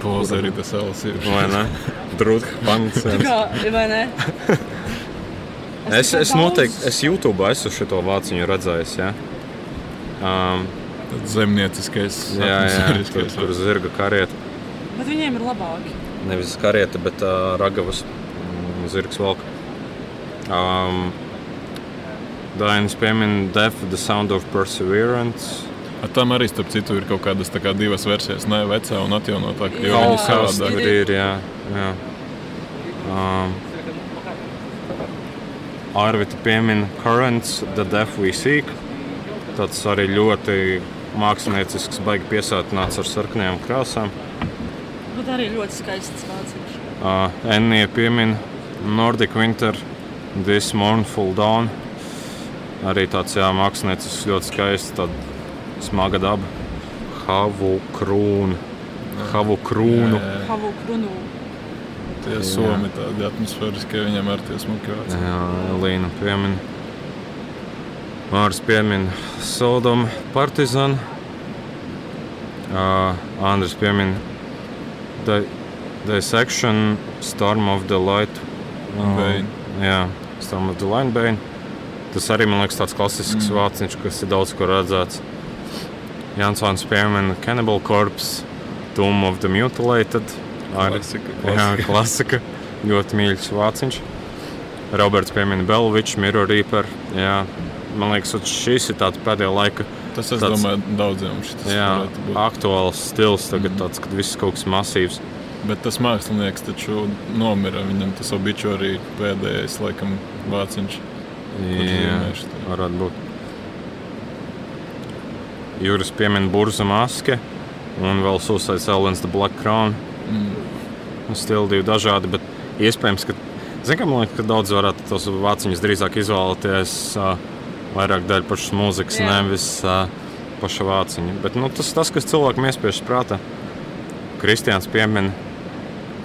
A: Poza arī tas savs ir.
C: vai ne? Drūti pants.
B: Vai ne?
C: Es, es noteikti, es YouTube esmu šo vāciņu redzējis. Ja? Um,
A: zemnieciskais,
C: jā, jā, tur, tur zirga karieta.
B: Bet viņiem ir labāki.
C: Nevis karieta, bet uh, ragavas mm, zirgs valka. Um, Dainis piemin Death, The Sound of Perseverance.
A: Ar tam arī, starp citu, ir kaut kādas tā kā divas versijas. Ne vecā un atjaunotā, jo
B: Jā.
C: kas
A: savādāk.
C: tur ir, jā. jā. Um, Arvita piemin Currents, The Death We Seek. Tas arī ļoti māksliniecisks, baigi piesātināts ar sarkanajām krāsām.
B: Bet arī ļoti skaists vāciņš.
C: Uh, Ennija piemin Nordic Winter, This Mournful Dawn. Arī tāds jā, māksliniecisks, ļoti skaists, tāda smaga daba. Havu krūnu. Havu krūnu.
B: Havu krunu.
A: Tie somi tādi atmosfēriskie, viņiem ar tie smuki veci.
C: Jā, Līna piemin. Mārs piemin Sodom Partizan. Uh, Andris piemin The, the Section Storm of the Light.
A: Bane.
C: Jā, Storm of the Line Bane. Tas arī man liekas tāds klasisks mm. vāciņš, kas ir daudz kur redzēts. Jansons piemin Cannibal Corpse, Tomb of the Mutilated. Arī-
A: Klasika,
C: Jā,
A: klasika.
C: klasika. Ļoti mīļš vāciņš. Roberts piemin Belviču, Mirror Reaper. Jā. Man liekas, ka šis ir tāds pēdējā laika
A: Tas, es
C: Tāds-
A: domāju, daudziem šis
C: jā, aktuāls stils. Tagad tāds, kad viss kaut kas masīvs.
A: Bet tas mākslinieks taču nomira. Viņam tas običu arī pēdējais, laikam, vāciņš.
C: Jā, varētu būt. Jūras piemin Burza maske un vēl Suicide Silence The Black Crown.
A: Mm.
C: Stili divi dažādi, bet iespējams, ka, zin, ka, man liekas, ka daudz varētu tos vāciņus drīzāk izvēlēties uh, vairāk daļu pašas mūzikas,
B: Jā.
C: nevis uh, paša vāciņa. Bet nu, tas, tas, kas cilvēkam iespiež prātā, Kristians piemin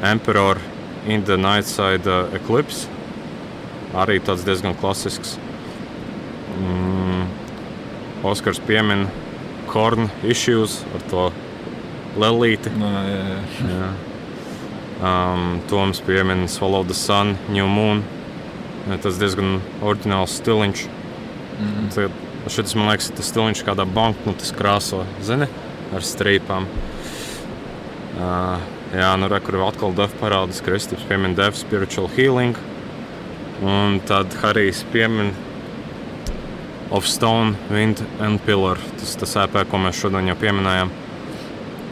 C: Emperor in the Nightside uh, Eclipse. Arī tāds diezgan klasisks. Mm, Oskars piemin Korn issues ar to lelīti.
A: Nā, jā, jā.
C: Jā. Um, Toms piemin Swallow the Sun, New Moon. Tas diezgan oriģināls stiliņš.
A: Mm.
C: Tad Šis man liekas, tas stiliņš kādā banknotes krāso, zini, ar strīpām. Uh, jā, nu re, kur vēl atkal Def parādās, Kristaps piemin Def Spiritual Healing. Un tad Harijs piemin Of Stone, Wind and Pillar. Tas tas EP, ko mēs šodien jau pieminējām.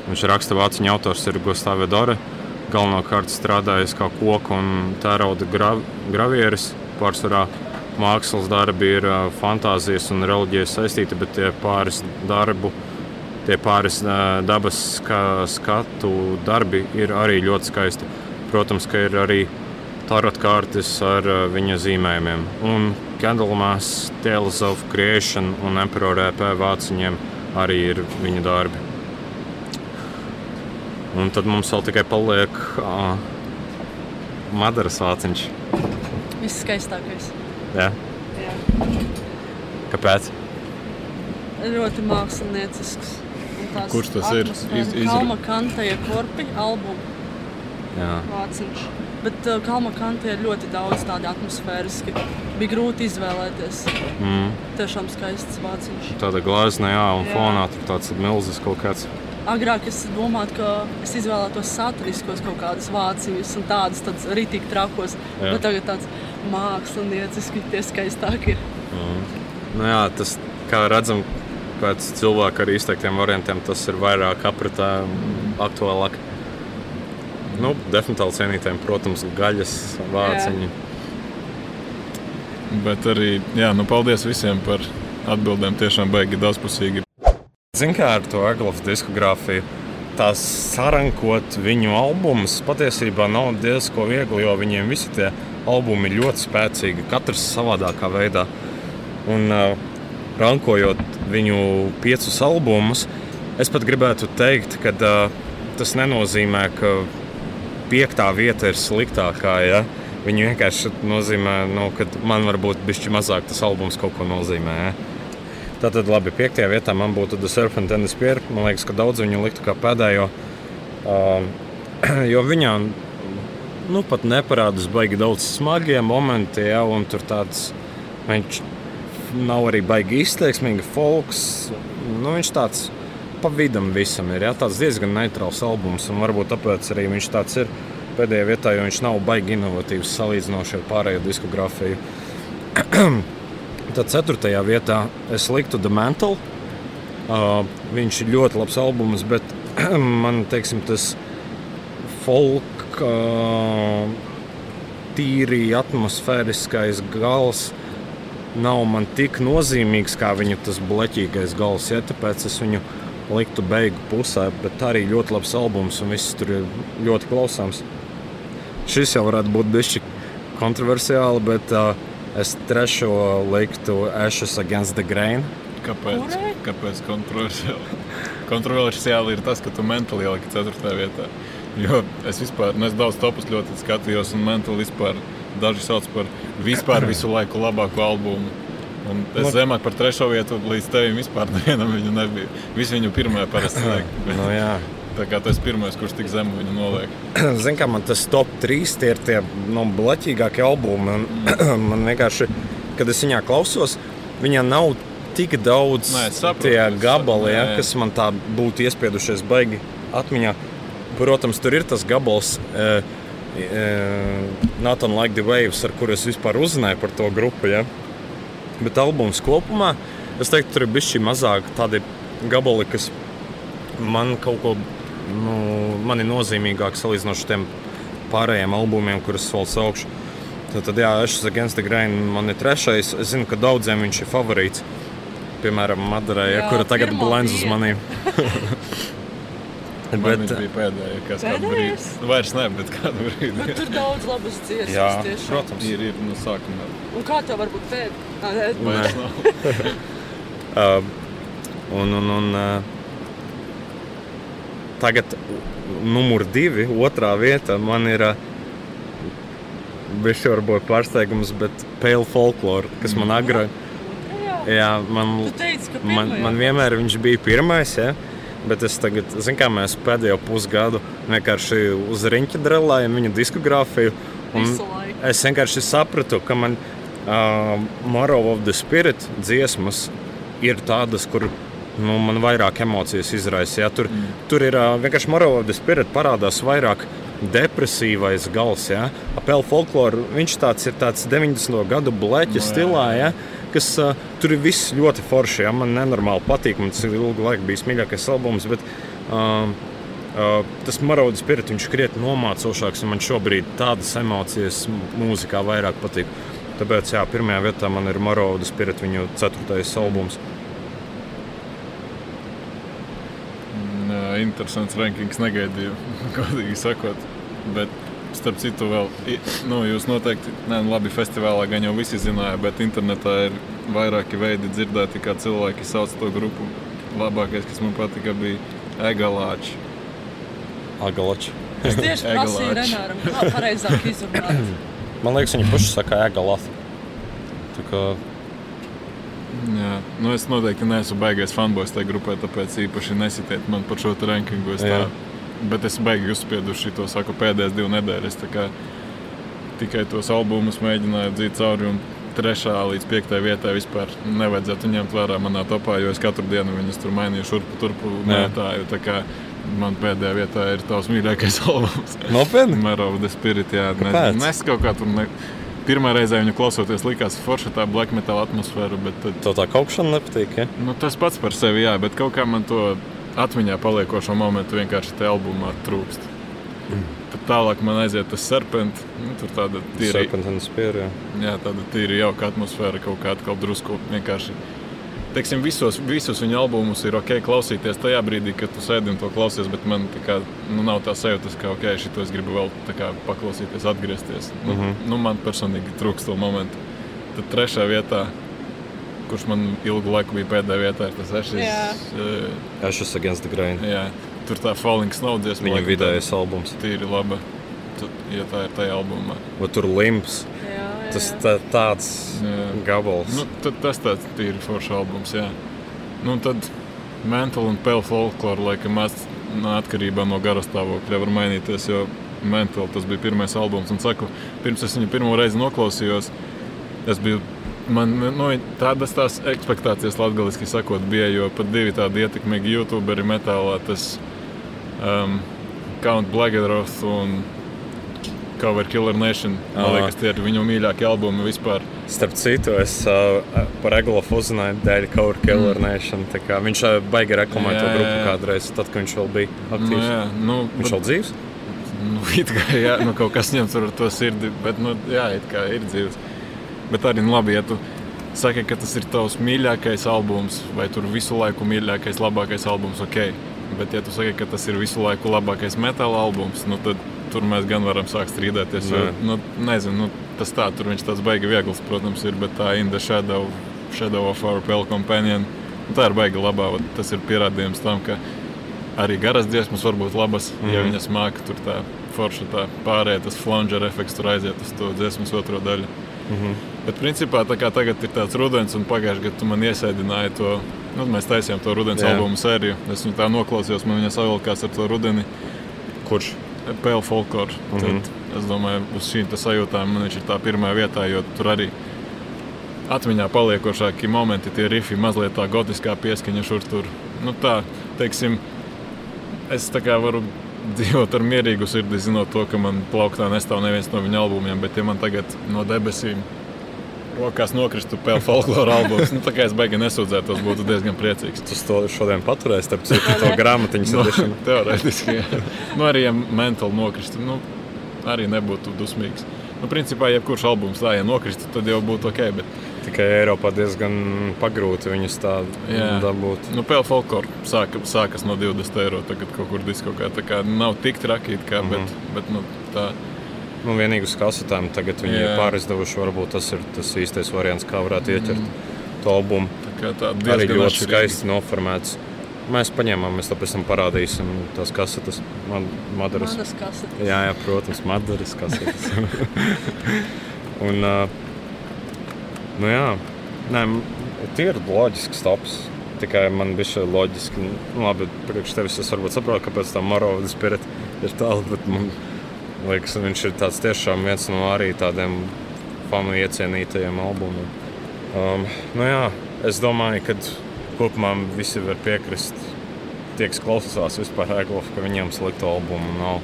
C: Viņš raksta vāciņu autors ir Gustavs Dore. Galvenokārt strādājis kā koku un tērauda grav, gravieris. Pārsvarā mākslas darbi ir fantāzijas un reliģijas saistīti, bet tie pāris darbu, tie pāris dabas ska, skatu darbi ir arī ļoti skaisti. Protams, ka ir arī tarotkartes ar viņa zīmējumiem. Un Candlemas, Tales of Creation un Emperor EP vāciņiem arī ir viņa darbi. Un tad mums vēl tikai paliek uh, Madaras vāciņš.
B: Viss skaistākais.
C: Jā.
B: Jā.
C: Kāpēc?
B: Ļoti māksliniecisks.
A: Kurš tas ir? Iz- izra-
B: Kalma Kantaja korpi albumu
C: Jā.
B: vāciņš. Bet uh, Kalma Kantaja ir ļoti daudz tādu atmosfēriski. Bija grūti izvēlēties.
C: Mm.
B: Tiešām skaists vāciņš.
C: Tāda glāzna, jā, un
B: Jā.
C: fonā tur tāds milzis kaut kāds.
B: Agrāk es domāju, ka es izvēlētos saturiskos kaut kādus vāciņus un tādus rītīgi trakos.
C: Jā.
B: Bet tagad tāds mākslinieciski tie skaistāki ir.
C: Nu, jā, tas, kā redzam, pēc cilvēka ar izteiktiem variantiem, tas ir vairāk apritē, aktuālāk. Nu, definitīvi cienītājiem, protams, gaļas vāciņi.
A: Bet arī, jā, nu, paldies visiem par atbildēm. Tiešām baigi daudzpusīgi.
C: Ziniet, kā ar to Eglofu diskogrāfiju. Tās sarankot viņu albumus patiesībā nav diezgan viegli, jo viņiem visi tie albumi ir ļoti spēcīgi, katrs savādākā veidā. Un uh, rankojot viņu piecus albumus, es pat gribētu teikt, ka uh, tas nenozīmē, ka piektā vieta ir sliktākā. Ja? Viņa vienkārši nozīmē, nu, ka man varbūt bišķi mazāk tas albums kaut ko nozīmē. Ja? Tātad, labi, piektajā vietā man būtu The Serpent and the Spear. Man liekas, ka daudz viņu liktu kā pēdējo. Uh, jo viņā nu, pat neparādās baigi daudz smagie momenti, ja, un tur tāds viņš nav arī baigi izteiksmīgi folks. Nu, viņš tāds pa vidam visam ir ja, tāds diezgan neitrāls albums, un varbūt tāpēc arī viņš tāds ir pēdējā vietā, jo viņš nav baigi inovatīvs salīdzinoši ar pārējo diskogrāfiju. Tad ceturtajā vietā es liktu The Mantle. Uh, viņš ir ļoti labs albums, bet man teiksim, tas folk, uh, tīri atmosfēriskais gals nav man tik nozīmīgs kā viņa tas bleķīgais gals. Ja? Tāpēc es viņu liktu beigu pusē, bet arī ļoti labs albums un viss tur ir ļoti klausāms. Šis jau varētu būt bišķi kontroversiāli, bet uh, es trešo liktu Ashes Against the Grain.
A: Kāpēc?
B: Kurai?
A: Kāpēc kontroversiāli? kontroversiāli ir tas, ka tu mentāli ieliki 4. vietā. Jo es vispār, nu es daudz topus ļoti skatījos, un mentāli vispār daži sauc par vispār visu laiku labāko albumu. Un es
C: Nu-
A: zemāk par trešo vietu līdz tevim vispār nevienam viņu nebija. Visi viņu pirmajā parasti liek. bet
C: Nu, jā.
A: Tā kā tas pirmais, kurš tik zemu viņu noliek.
C: Ziniet, kā man tas top 3 tie ir tie nu, blaķīgākie albumi. Un, man vienkārši, kad es viņā klausos, viņā nav tik daudz
A: Nē, es saprotu,
C: tie
A: es
C: gabali, ja, kas man tā būtu iespiedušies baigi atmiņā. Protams, tur ir tas gabals. Uh, Not unlike the waves, ar kuru es vispār uzzināju par to grupu. Ja? Bet albums kopumā, es teiktu, tur ir bijis mazāk tādi gabali, kas man kaut ko nu, man ir nozīmīgāk salīdzinot ar tiem pārējiem albumiem, kurus vēl saukšu. Tad, tad jā, Ashes Against the Grain man ir trešais. Es zinu, ka daudziem viņš ir favorīts. Piemēram, Madarai, ja, kura tagad blends uz
B: bija.
C: maniem.
A: Bet, viņš bija pēdējais, kas kādu
B: Pēdējais?
A: brīdi. Vairs ne, bet kādu brīdi.
B: Bet tur daudz labas dziesmas.
C: jā,
B: tiešām.
C: protams.
A: Ir, ir no sākuma.
B: Un kā tev var būt pēd? Nā, nē,
A: Vairs nav.
C: Uh, un, un, un, uh, tagad numur divi, otrā vieta man ir. Uh, Viņš varbūt pārsteigums, bet Pale Folklore, kas man agrāk,
B: jā.
C: jā, man
B: teici, ka
C: Man, man vienmēr viņš bija pirmais, ja? bet es tagad, zinu, kā mēs pēdējo pusgadu vienkārši uz riņķa drēlējam viņa diskogrāfiju. Es vienkārši sapratu, ka man uh, Moral of the Spirit dziesmas ir tādas, kur nu, man vairāk emocijas izraisa. Ja? Tur, mm. tur ir uh, vienkārši Moral of the Spirit parādās vairāk depresīvais gals. Ja? Apel folklore, viņš tāds ir tāds 90. gadu bleķa
A: No,
C: stilā. Ja? Kas, uh, tur ir viss ļoti forši. Ja? Man nenormāli patīk. Man tas ir ilgu laiku bijis mīļākais albums. Bet, uh, uh, tas maraudas spirits, viņš ir krietni nomācošāks. un Man šobrīd tādas emocijas mūzikā vairāk patīk. Tāpēc, jā, pirmajā vietā man ir maraudas spirits, viņu ceturtais albums.
A: Jā, interesants rankings negaidīju, godīgi sakot. Bet, starp citu, vēl, nu, jūs noteikti, ne, nu, labi, festivālā gan jau visi zināja, bet internetā ir vairāki veidi dzirdēti, kā cilvēki sauc to grupu. Labākais, kas man patika, bija Egalāčs.
C: Agalači.
B: Es tieši prasīju. Renāram, kā pareizāk izrunāt.
C: Man liekas, viņi paši saka, Agalači. Tā kā
A: Jā, nu es noteikti neesmu baigais fanboys tajā grupā, tāpēc īpaši nesitiet man par šo rankingu. Es tā, bet es baigi uzspieduši to saku pēdējās divas nedēļas. kā Tikai tos albumus mēģināju dzīt cauri. un Trešā līdz piektajai vietai vispār nevajadzētu ņemt vērā manā topā, jo es katru dienu viņus tur mainīju, šurpu turpu mētāju. Man pēdējā vietā ir tavs mīļākais albums.
C: nopietni.
A: Mero of the Spirit. Jā,
C: Kāpēc?
A: nezinu. es kaut kā tur ne... pirmā reize viņu klausoties, likās forša tā black metal atmosfēra. Tad
C: Tev tā kaukšana nepatīk. Ja?
A: Nu, tas pats par sevi, jā, bet kaut kā man to atmiņā paliekošo momentu vienkārši tajā albumā trūkst.
C: Mm.
A: Tad tālāk man aiziet tas serpents. Nu, tur tāda tīra,
C: Serpent and Spear. Jā.
A: jā, tāda tīra jauka atmosfēra, kaut kā atkal drusku vienkārši. Teiksim, visos, visus viņa albumus ir ok klausīties tajā brīdī, kad tu sēdi un to klausies, bet man tā kā, nu, nav tā sajūta, ka ok, šito es gribu vēl kā paklausīties, atgriezties. Nu,
C: Mhm.
A: nu, man personīgi trūkst to momentu. Tad trešā vietā, kurš man ilgu laiku bija pēdējā vietā, ir tas Ashes.
B: Jā.
A: Uh,
C: Ashes Against the Grain.
A: jā, tur tā Falling Snow dziesma.
C: Viņa vidējais albums.
A: Tīri laba. tad, ja tā ir tajā albumā.
C: vai tur limps. Tas tā, tāds
A: Jā.
C: gabals.
A: Nu, tad, tas tāds ir foršs albums. Jā. Nu, tad mental un pale folklore laikam atkarībā no gara stāvokļa var mainīties. Jo mental tas bija pirmais albums. Un saku, pirms es viņu pirmo reizi noklausījos, es biju. Man nu, tādas tās expectācijas, latviešu sakot, bija, jo pat divi tādi ietekmīgi youtuberi metālā, tas um, Count Blaggeroth un Cover Killer Nation. Man
C: Ā.
A: liekas, tie ir viņu mīļākie albumi vispār.
C: Starp citu, es uh, par Eglofu uzzināju dēļ Kaur Killer Nation. tā kā Viņš uh, baigi reklamēja to grupu kādreiz, tad, kad viņš vēl bija
A: Nu,
C: aktīvs.
A: jā, nu,
C: Viņš vēl dzīves?
A: Nu, it kā, jā, nu, kaut kas ņemts ar to sirdi, bet, nu, jā, it kā ir dzīves. Bet arī, nu, labi, ja tu saki, ka tas ir tavs mīļākais albums, vai tur visu laiku mīļākais, labākais albums, ok. Bet, ja tu saki, ka tas ir visu laiku labākais metāla albums, nu, tad tur mēs gan varam sākt strīdēties. Jo, nu, nezinu, nu, tas tā, tur viņš tāds baigi viegls, protams, ir, bet tā In the Shadow, Shadow of Our Pale Companion, nu, tā ir baigi labā. Tas ir pierādījums tam, ka arī garas dziesmas var būt labas, mm. ja
C: Mhm.
A: viņas māca tur tā forša tā pārējai, tas flanger efekts tur aiziet uz to dziesmas otro daļu.
C: Mhm.
A: Bet principā tā kā tagad ir tāds rudens, un pagājušajā gadā tu man iesēdināji to, nu, mēs taisījām to rudens
C: Jā.
A: albumu sēriju. Es viņu tā noklausījos, man viņa savilkās ar to rudeni.
C: Kurš?
A: Pale folklore. Mm. -hmm. Tad, es domāju, uz šīm tā sajūtām man viņš ir tā pirmā vietā, jo tur arī atmiņā paliekošākie momenti, tie rifi, mazliet tā gotiskā pieskaņa šur tur. Nu, tā, teiksim, es tā kā varu dzīvot ar mierīgu sirdi, zinot to, ka man plauktā nestāv neviens no viņa albumiem, bet ja man tagad no debesīm rokās nokristu pēl folklora albums, nu, tā kā es beigās nesūdzētos, būtu diezgan priecīgs.
C: Tu to šodien paturēsi, starp citu, to grāmatiņu
A: No,
C: sēdešanu.
A: teorētiski, jā. nu, arī ja mentāli nokristu, nu, arī nebūtu dusmīgs. Nu, principā, jebkurš albums tā, ja nokristu, tad jau būtu ok. Bet,
C: Tikai Eiropā diezgan pagrūti viņus tā
A: Jā.
C: dabūt.
A: nu, Pēl folklora sāka, sākas no 20 eiro, tagad kaut kur diskokā. Tā kā nav tik traki, kā,
C: Mhm.
A: bet, bet nu, tā.
C: Nu, vienīgi uz kasetēm tagad viņi ir pārizdevuši. Varbūt tas ir tas īstais variants, kā varētu ieķert
A: Mm.
C: to albumu.
A: Tā kā tā
C: Arī ļoti
A: atšķirīgi.
C: skaisti noformēts. Mēs paņēmām, mēs tam parādīsim. Tās kasetes, man, madaras.
B: Manas kasetes.
C: Jā, jā, protams, madaras kasetes. Un, nu jā, Nē, tie ir loģisks stops. Tikai man bija šī loģiski, nu, labi, priekš tevis es varbūt saprotu, kāpēc tā Marovas spirit ir tālu, bet man liekas, viņš ir tāds tiešām viens no arī tādiem fanu iecienītajiem albumiem. Um, nu jā, es domāju, ka kopumā visi var piekrist, tie, kas klausās vispār Eglofu, ka viņiem sliktu albumu nav.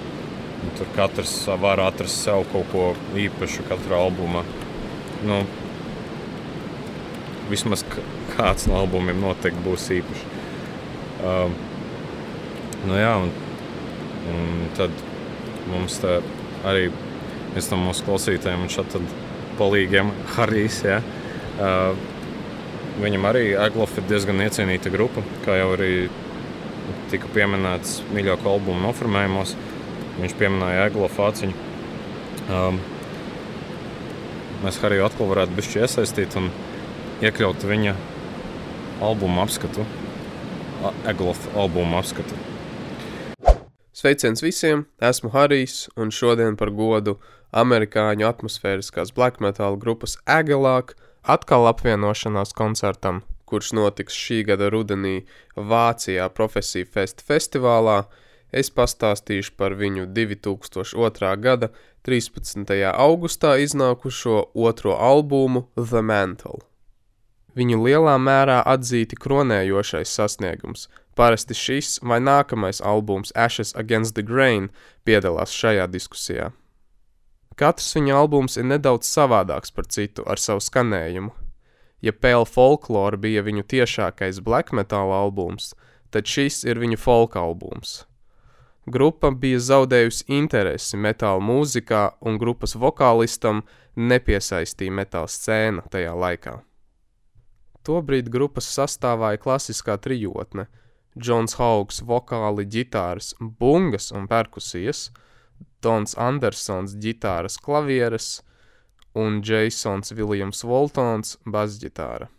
C: Un Tur katrs var atrast sev kaut ko īpašu katrā albumā. Nu, vismaz kāds no albumiem noteikti būs īpašs. Um, nu jā, un, un tad mums te arī viens no mūsu klausītājiem, un šādi palīgiem, Harijs. Ja, uh, viņam arī Eglofa ir diezgan iecienīta grupa, kā jau arī tika pieminēts mīļāko albumu noformējumos. Viņš pieminēja Eglofa fāciņu. Um, mēs Hariju atkal varētu būt iesaistīt un iekļaut viņa albumu apskatu, Eglofa albumu apskatu.
E: Sveiciens visiem! Esmu Harijs, un šodien par godu amerikāņu atmosfēriskās black metal grupas Agalāk atkal apvienošanās koncertam, kurš notiks šī gada rudenī Vācijā Profesija Fest festivālā. Es pastāstīšu par viņu 2002. gada 13. augustā iznākušo otro albumu The Mantle. Viņu lielā mērā atzīti kronējošais sasniegums. Parasti šis vai nākamais albums Ashes Against the Grain piedalās šajā diskusijā. Katrs viņa albums ir nedaudz savādāks par citu ar savu skanējumu. Ja Pale Folklore bija viņu tiešākais black metal albums, tad šis ir viņu folk albums. Grupa bija zaudējusi interesi metāla mūzikā, un grupas vokālistam nepiesaistīja metāla scēna tajā laikā. Tobrīd grupas sastāvā ir klasiskā trijotne - Džons Haugs, vokāli, ģitāras, bungas un perkusijas, Dons Andersons, ģitāras, klavieres un Jasons Viljams Voltons, basģitāra.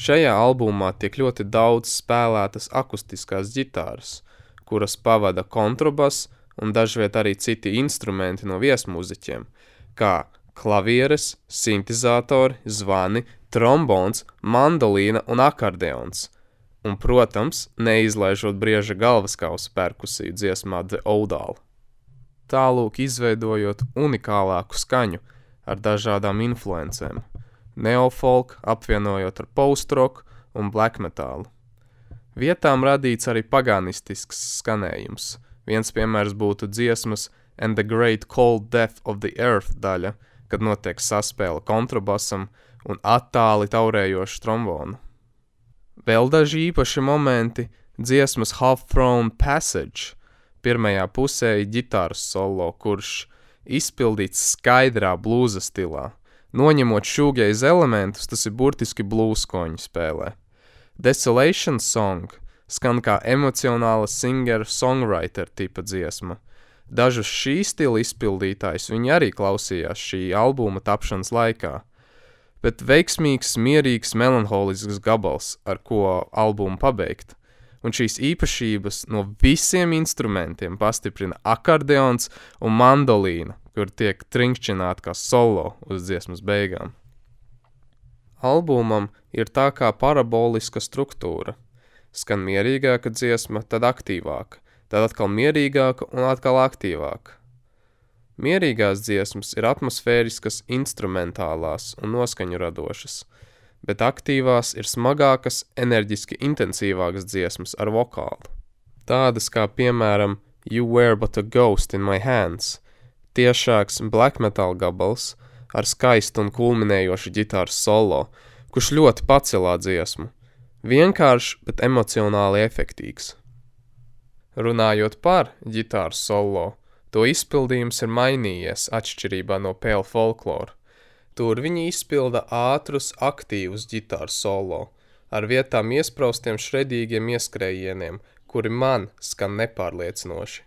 E: Šajā albumā tiek ļoti daudz spēlētas akustiskās ģitāras, kuras pavada kontrabas un dažviet arī citi instrumenti no viesmūziķiem, kā klavieres, sintezatori, zvani, trombons, mandolīna un akordeons. Un, protams, neizlaižot brieža galvaskausa perkusiju dziesmā The Odal. Tālūk izveidojot unikālāku skaņu ar dažādām influencēm, neofolk apvienojot ar post-rock un black metalu. Vietām radīts arī paganistisks skanējums. Viens piemērs būtu dziesmas And the Great Cold Death of the Earth daļa, kad notiek saspēle kontrabasam un attāli taurējošu trombonu. Vēl daži īpaši momenti - dziesmas Half Throne Passage, pirmajā pusē ir ģitāras solo, kurš izpildīts skaidrā blūza stilā. Noņemot šūgais elementus, tas ir burtiski blūzkoņu spēlē. Desolation Song skan kā emocionāla singer-songwriter tipa dziesma. Dažus šī stila izpildītājus viņi arī klausījās šī albuma tapšanas laikā bet veiksmīgs, mierīgs, melanholisks gabals, ar ko albumu pabeigt. Un šīs īpašības no visiem instrumentiem pastiprina akordeons un mandolīna, kur tiek trinkšķināta kā solo uz dziesmas beigām. Albumam ir tā kā paraboliska struktūra. Skan mierīgāka dziesma, tad aktīvāka, tad atkal mierīgāka un atkal aktīvāka. Mierīgās dziesmas ir atmosfēriskas, instrumentālās un noskaņu radošas, bet aktīvās ir smagākas, enerģiski intensīvākas dziesmas ar vokālu. Tādas kā, piemēram, You Were But a Ghost in My Hands, tiešāks black metal gabals ar skaistu un kulminējošu ģitāras solo, kurš ļoti pacelā dziesmu. Vienkāršs, bet emocionāli efektīvs. Runājot par ģitāras solo, To izpildījums ir mainījies atšķirībā no pēle folklora. Tur viņi izpilda ātrus, aktīvus ģitāru solo, ar vietām iespraustiem šredīgiem ieskrējieniem, kuri man skan nepārliecinoši.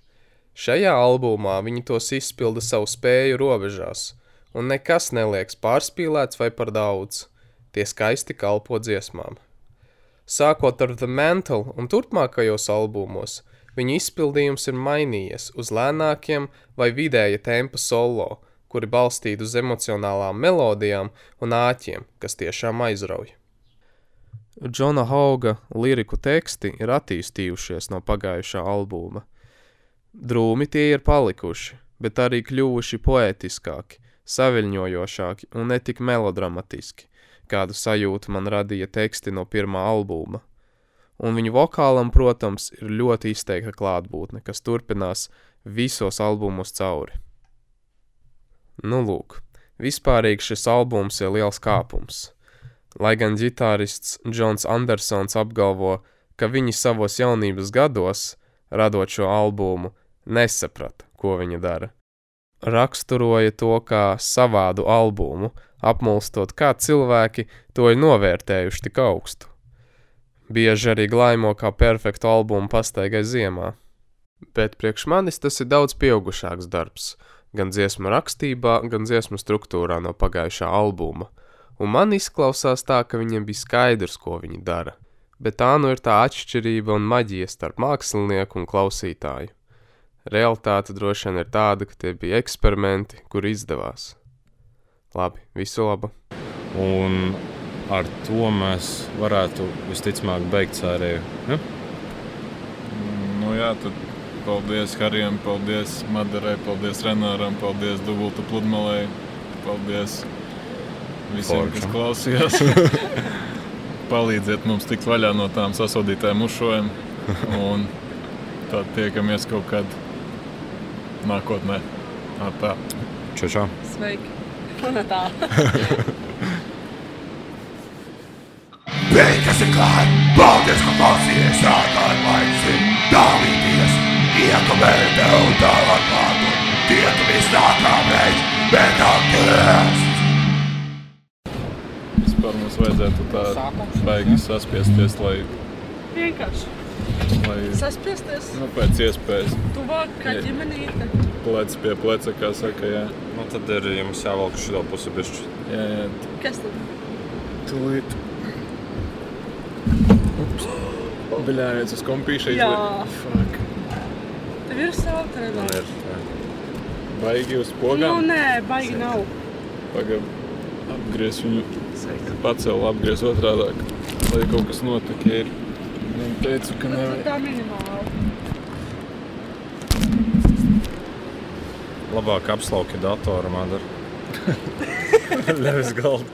E: Šajā albumā viņi tos izpilda savu spēju robežās, un nekas neliekas pārspīlēts vai par daudz. Tie skaisti kalpo dziesmām. Sākot ar The Mantle un turpmākajos albumos, Viņa izpildījums ir mainījies uz lēnākiem vai vidēja tempa solo, kuri balstīti uz emocionālām melodijām un āķiem, kas tiešām aizrauj. Džona Hauga liriku teksti ir attīstījušies no pagājušā albuma. Drūmi tie ir palikuši, bet arī kļuvuši poetiskāki, saviļņojošāki un ne tik melodramatiski, kādu sajūtu man radīja teksti no pirmā albuma un viņu vokālam, protams, ir ļoti izteikta klātbūtne, kas turpinās visos albumos cauri. Nu, lūk, vispārīgi šis albums ir liels kāpums. Lai gan ģitārists Džons Andersons apgalvo, ka viņi savos jaunības gados, radot šo albumu, nesaprata, ko viņa dara. Raksturoja to kā savādu albumu, apmulstot, kā cilvēki to ir novērtējuši tik augstu. Bieži arī glaimo kā perfektu albumu pastaigai ziemā. Bet priekš manis tas ir daudz pieaugušāks darbs, gan dziesmu rakstībā, gan dziesmu struktūrā no pagājušā albuma, un man izklausās tā, ka viņiem bija skaidrs, ko viņi dara. Bet tā nu ir tā atšķirība un maģija starp mākslinieku un klausītāju. Realtāte droši vien ir tāda, ka tie bija eksperimenti, kur izdevās. Labi, visu labu!
C: Un ar to mēs varētu visticamāk beigt sēriju. Ja?
A: Nu, jā, tad paldies Harijam, paldies Madarai, paldies Renāram, paldies Dubultu pludmalei, paldies visiem, Forša. kas klausījās. Palīdziet mums tikt vaļā no tām sasodītājām uzšojiem un tad tiekamies kaut kad nākotnē. Tā.
C: Čau, čau.
B: Sveiki! Un tā!
F: Beigas ir klāt, paldies, ka klausījies ārkārt laicim, dalīties, iekomentē un tālāk pārdot. Tiekamies nākamreiz, bet atgriezt!
A: Vispār mums vajadzētu tā baigi saspiesties, lai...
B: Vienkārši.
A: lai
B: Saspiesties.
A: nu, pēc iespējas
B: Tuvāk kā ģimenīte.
A: plec pie pleca, kā saka, jā.
C: Nu, tad ir jums jāvelk šo pusi bišķi.
A: Jā, jā,
B: Kas tad?
A: tūlīt. Ups. Bļājies uz kompīša
B: Jā.
A: izliet. Fuck.
B: Tev ir sauta,
C: Man
B: Renāri?
C: ir. jā.
A: Baigi uz
B: Nu,
A: pogām.
B: nē, baigi nav.
A: Pagaid, apgriez viņu. Pacēl, apgriez otrādāk. Lai kaut kas notika. Ir. Viņam teicu, ka
B: Nu,
A: nevajag.
B: tā minimāli.
C: Labāk apslauki datoru, Madara. Nevis galdu.